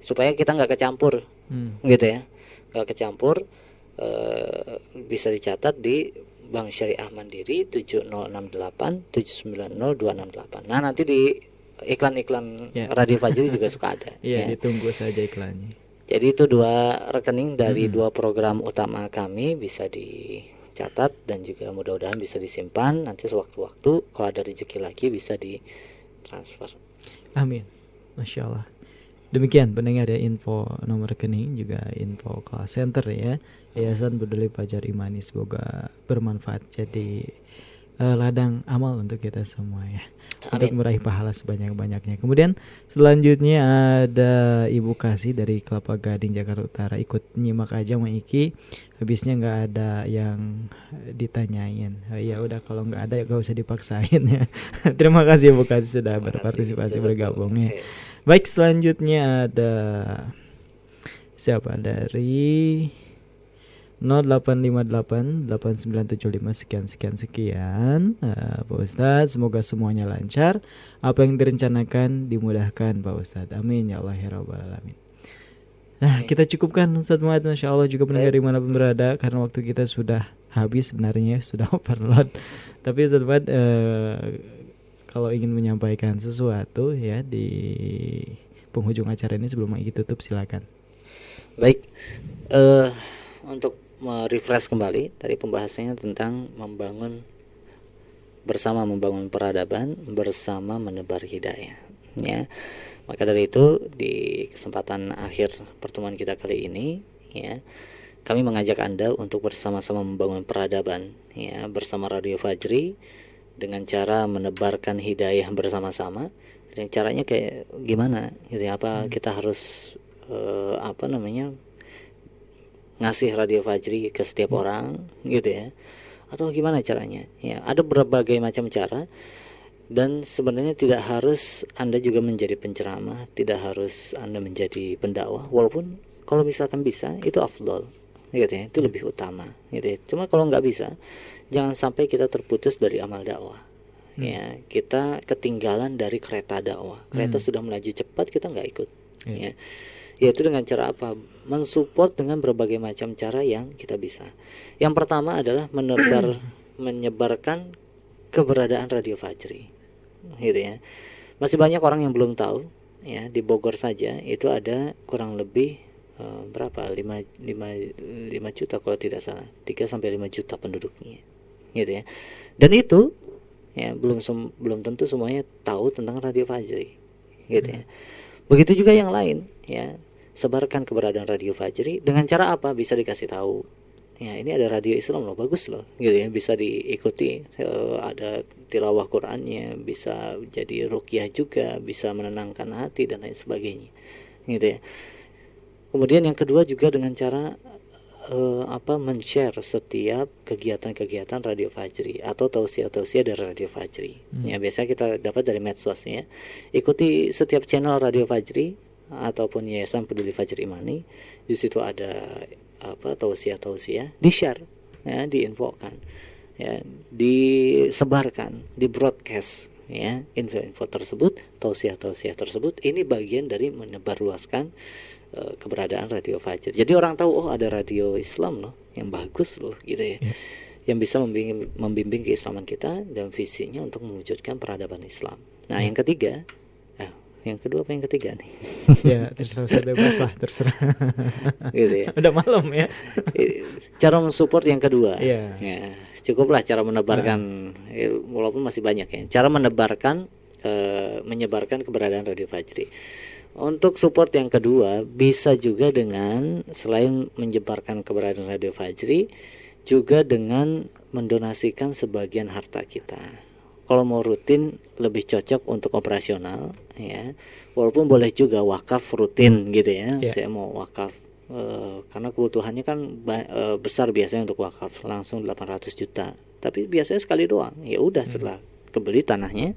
Supaya kita nggak kecampur Hmm. gitu ya. Nggak kecampur eh, bisa dicatat di Bank Syariah Mandiri 7068 790 268 nah nanti di iklan-iklan Ya. Radio Fajri juga suka ada Iya, ya. ditunggu saja iklannya. Jadi itu dua rekening dari Hmm. dua program utama kami bisa dicatat dan juga mudah-mudahan bisa disimpan nanti sewaktu-waktu kalau ada rezeki lagi bisa ditransfer. Amin. Masya Allah. Demikian pendengar ya info nomor rekening juga info call center ya Yayasan Peduli Fajar Imani semoga bermanfaat jadi eh, ladang amal untuk kita semua ya untuk meraih pahala sebanyak-banyaknya. Kemudian selanjutnya ada Ibu Kasih dari Kelapa Gading Jakarta Utara ikut nyimak aja sama Iki. Habisnya nggak ada yang ditanyain. Eh, ya udah kalau nggak ada ya nggak usah dipaksain ya. Terima kasih Ibu Kasih sudah berpartisipasi bergabung ya. Baik selanjutnya ada siapa dari 0858 8975 sekian sekian sekian. Eh, Pak Ustadz semoga semuanya lancar. Apa yang direncanakan dimudahkan Pak Ustadz. Amin ya Allah ya Rabbal Alamin. Nah kita cukupkan Ustadz Muhammad. Masya Allah juga pendengar di mana pun berada Karena waktu kita sudah habis sebenarnya Sudah overload. Tapi Ustadz Muhammad eh, Kalau ingin menyampaikan sesuatu ya Di penghujung acara ini sebelum Iki tutup silakan. Baik, eh untuk merefresh kembali tadi pembahasannya tentang membangun bersama membangun peradaban bersama menebar hidayah. Ya, maka dari itu di kesempatan akhir pertemuan kita kali ini, ya, kami mengajak anda untuk bersama-sama membangun peradaban, ya, bersama Radio Fajri dengan cara menebarkan hidayah bersama-sama. Dan caranya kayak gimana? Gitu ya, apa kita harus eh, apa namanya? Ngasih radio Fajri ke setiap orang gitu ya. Atau gimana caranya? Ya ada berbagai macam cara. Dan sebenarnya tidak harus anda juga menjadi penceramah tidak harus anda menjadi pendakwah. Walaupun kalau misalkan bisa itu afdol gitu ya. Itu lebih utama gitu ya. Cuma kalau nggak bisa jangan sampai kita terputus dari amal dakwah. Ya kita ketinggalan dari kereta dakwah. Kereta Hmm. sudah melaju cepat kita nggak ikut Iya. ya yaitu dengan cara apa? Mensupport dengan berbagai macam cara yang kita bisa. Yang pertama adalah menebar menyebarkan keberadaan radio Fajri. Gitu ya. Masih banyak orang yang belum tahu ya di Bogor saja itu ada kurang lebih eh, berapa? 5 5 5 juta kalau tidak salah. 3 sampai 5 juta penduduknya. Gitu ya. Dan itu ya belum sem- belum tentu semuanya tahu tentang radio Fajri. Gitu ya. Begitu juga yang lain ya sebarkan keberadaan radio Fajri. Dengan cara apa? Bisa dikasih tahu. Ya ini ada radio Islam loh bagus loh. Gitu ya bisa diikuti. Eh, ada tilawah Qurannya bisa jadi rukyah juga bisa menenangkan hati dan lain sebagainya. Gitu ya. Kemudian yang kedua juga dengan cara eh, apa men-share setiap kegiatan-kegiatan Radio Fajri atau tausiah-tausiah dari Radio Fajri. Hmm. Ya biasa kita dapat dari medsos ya. Ikuti setiap channel Radio Fajri ataupun Yayasan Peduli Fajri Imani. Di situ ada apa tausiah-tausiah di-share ya, diinfokan. Ya, disebarkan, di broadcast ya info-info tersebut, tausiah-tausiah tersebut ini bagian dari menebarluaskan eh, keberadaan radio Fajr. Jadi orang tahu oh ada radio Islam loh yang bagus loh gitu ya. Yang bisa membimbing, membimbing keislaman kita dan visinya untuk mewujudkan peradaban Islam. Nah, yang ketiga, yang kedua apa yang ketiga nih? ya terserah saya bebas lah terserah gitu ya. udah malam ya Cara mensupport yang kedua. Iya. Ya, cukuplah cara menebarkan eh, walaupun masih banyak ya. Cara menebarkan eh, menyebarkan keberadaan Radio Fajri. Untuk support yang kedua bisa juga dengan selain menyebarkan keberadaan Radio Fajri juga dengan mendonasikan sebagian harta kita. Kalau mau rutin lebih cocok untuk operasional ya. Walaupun boleh juga wakaf rutin gitu ya. Ya. Saya mau wakaf Uh, karena kebutuhannya kan uh, besar biasanya untuk wakaf langsung 800 juta tapi biasanya sekali doang ya udah hmm. setelah kebeli tanahnya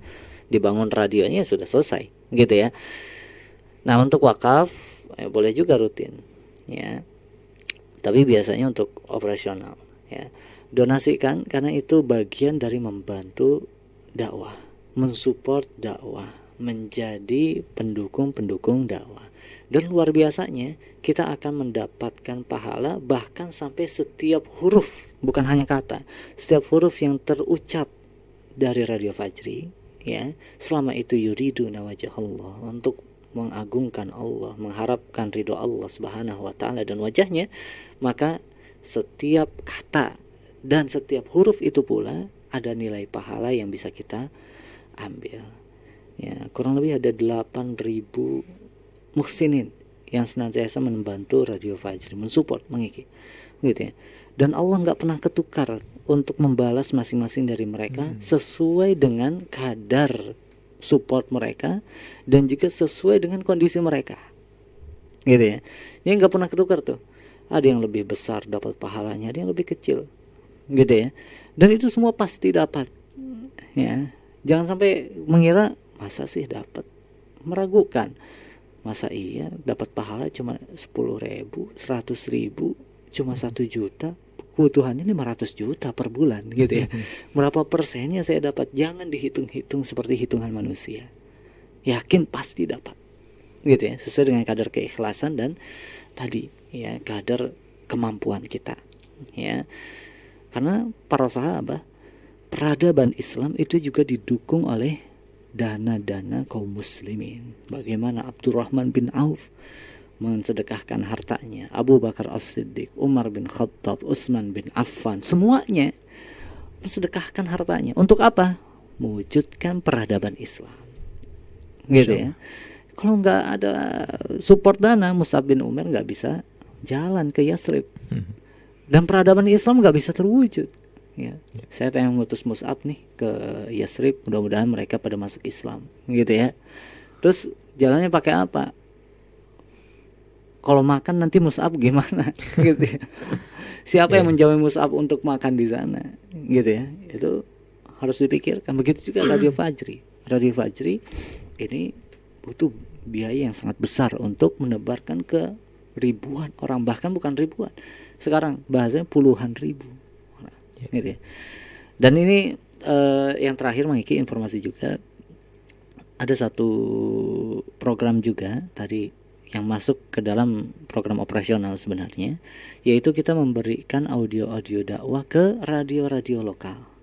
dibangun radionya sudah selesai gitu ya nah untuk wakaf ya, boleh juga rutin ya tapi biasanya untuk operasional ya donasikan karena itu bagian dari membantu dakwah mensupport dakwah menjadi pendukung-pendukung dakwah dan luar biasanya kita akan mendapatkan pahala bahkan sampai setiap huruf, bukan hanya kata, setiap huruf yang terucap dari Radio Fajri, ya, selama itu yuridu nawajah Allah untuk mengagungkan Allah, mengharapkan ridho Allah Subhanahu wa taala dan wajahnya, maka setiap kata dan setiap huruf itu pula ada nilai pahala yang bisa kita ambil. Ya, kurang lebih ada 8000 muhsinin yang senantiasa membantu Radio Fajri, mensupport, mengiki, gitu ya. Dan Allah nggak pernah ketukar untuk membalas masing-masing dari mereka hmm. sesuai dengan kadar support mereka dan juga sesuai dengan kondisi mereka, gitu ya. Yang nggak pernah ketukar tuh. Ada yang lebih besar dapat pahalanya, ada yang lebih kecil, gitu ya. Dan itu semua pasti dapat, ya. Jangan sampai mengira masa sih dapat, meragukan. Masa iya dapat pahala cuma sepuluh ribu seratus ribu cuma satu juta? Kebutuhannya 500 juta per bulan gitu ya. Berapa persennya saya dapat? Jangan dihitung-hitung seperti hitungan manusia. Yakin pasti dapat. Gitu ya sesuai dengan kadar keikhlasan dan tadi ya kadar kemampuan kita ya. Karena para sahabat peradaban Islam itu juga didukung oleh dana-dana kaum muslimin. Bagaimana Abdurrahman bin Auf mensedekahkan hartanya, Abu Bakar As-Siddiq, Umar bin Khattab, Utsman bin Affan, semuanya mensedekahkan hartanya. Untuk apa? Mewujudkan peradaban Islam. Gitu ya. Kalau nggak ada support dana, Musab bin Umar nggak bisa jalan ke Yathrib. Hmm. Dan peradaban Islam nggak bisa terwujud ya. ya. Saya pengen ngutus Mus'ab nih ke Yasrib, mudah-mudahan mereka pada masuk Islam, gitu ya. Terus jalannya pakai apa? Kalau makan nanti Mus'ab gimana, gitu ya. Siapa yeah. yang menjamin Mus'ab untuk makan di sana, gitu ya. Itu harus dipikirkan. Begitu juga Radio Fajri. Radio Fajri ini butuh biaya yang sangat besar untuk menebarkan ke ribuan orang bahkan bukan ribuan sekarang bahasanya puluhan ribu gitu ya. Dan ini uh, yang terakhir mengiki informasi juga ada satu program juga tadi yang masuk ke dalam program operasional sebenarnya yaitu kita memberikan audio-audio dakwah ke radio-radio lokal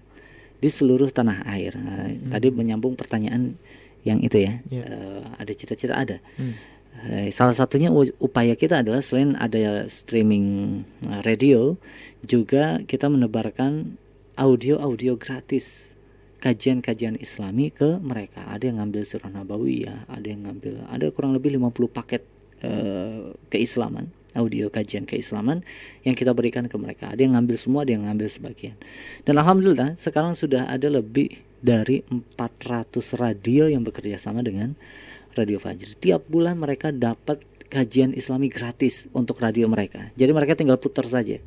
di seluruh tanah air. Nah, hmm. Tadi menyambung pertanyaan yang itu ya, yeah. Ya. uh, ada cita-cita ada. Hmm. Uh, salah satunya upaya kita adalah selain ada streaming uh, radio, juga kita menebarkan audio-audio gratis kajian-kajian islami ke mereka. Ada yang ngambil surah ya ada yang ngambil ada kurang lebih 50 paket uh, keislaman audio kajian keislaman yang kita berikan ke mereka. Ada yang ngambil semua ada yang ngambil sebagian. Dan alhamdulillah sekarang sudah ada lebih dari 400 radio yang bekerja sama dengan Radio Fajri tiap bulan mereka dapat kajian islami gratis untuk radio mereka. Jadi mereka tinggal putar saja.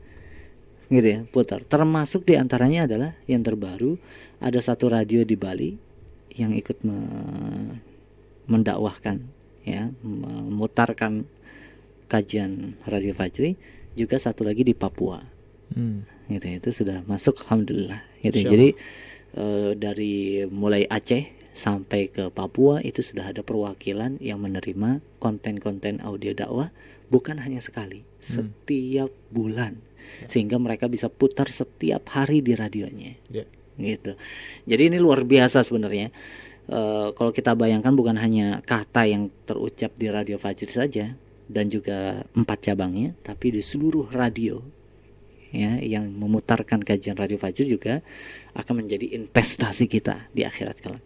Gitu ya putar. Termasuk di antaranya adalah yang terbaru ada satu radio di Bali yang ikut me mendakwahkan ya memutarkan kajian radio Fajri juga satu lagi di Papua. Hmm. gitu ya, itu sudah masuk alhamdulillah. Gitu ya. jadi e, dari mulai Aceh sampai ke Papua itu sudah ada perwakilan yang menerima konten-konten audio dakwah bukan hanya sekali hmm. setiap bulan sehingga mereka bisa putar setiap hari di radionya yeah. gitu jadi ini luar biasa sebenarnya uh, kalau kita bayangkan bukan hanya kata yang terucap di radio Fajr saja dan juga empat cabangnya tapi di seluruh radio ya yang memutarkan kajian radio Fajr juga akan menjadi investasi kita di akhirat kelak.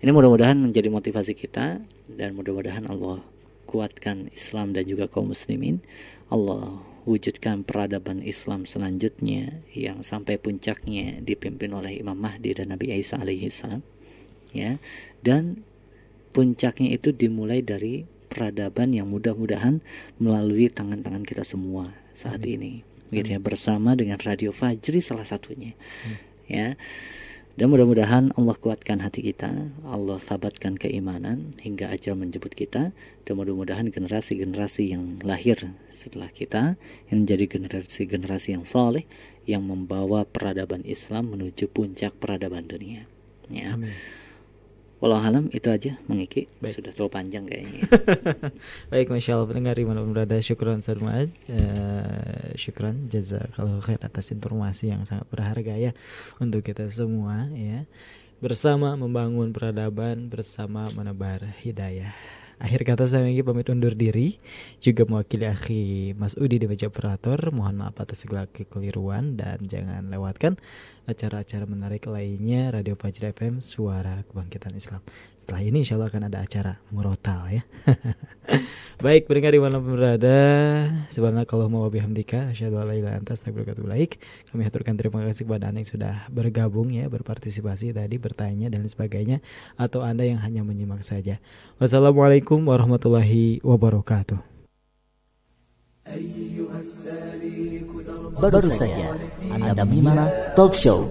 Ini mudah-mudahan menjadi motivasi kita dan mudah-mudahan Allah kuatkan Islam dan juga kaum muslimin. Allah wujudkan peradaban Islam selanjutnya yang sampai puncaknya dipimpin oleh Imam Mahdi dan Nabi Isa alaihi salam ya dan puncaknya itu dimulai dari peradaban yang mudah-mudahan melalui tangan-tangan kita semua saat Amin. ini gitu ya bersama dengan Radio Fajri salah satunya. Ya. Dan mudah-mudahan Allah kuatkan hati kita Allah sabatkan keimanan hingga ajal menjemput kita dan mudah-mudahan generasi-generasi yang lahir setelah kita yang menjadi generasi-generasi yang soleh yang membawa peradaban Islam menuju puncak peradaban dunia. Ya Wallahualam itu aja mengiki sudah terlalu panjang kayaknya. Baik, Masya Allah pendengar di mana pun berada Syukron Sarmad uh, Syukron Jazakallah khair atas informasi yang sangat berharga ya Untuk kita semua ya. Bersama membangun peradaban Bersama menebar hidayah Akhir kata saya Megi pamit undur diri. Juga mewakili akhi Mas Udi di meja operator. Mohon maaf atas segala kekeliruan Dan jangan lewatkan acara-acara menarik lainnya. Radio Fajri FM Suara Kebangkitan Islam Setelah ini insya Allah akan ada acara murotal ya. Baik pendengar di mana berada. Subhanakallahumma wa bihamdika Asyhadu an la Kami haturkan terima kasih kepada Anda yang sudah bergabung ya Berpartisipasi tadi bertanya dan sebagainya Atau Anda yang hanya menyimak saja. Wassalamualaikum warahmatullahi wabarakatuh. Baru saja Anda menyimak talk show.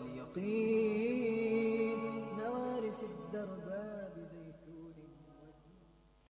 نوارس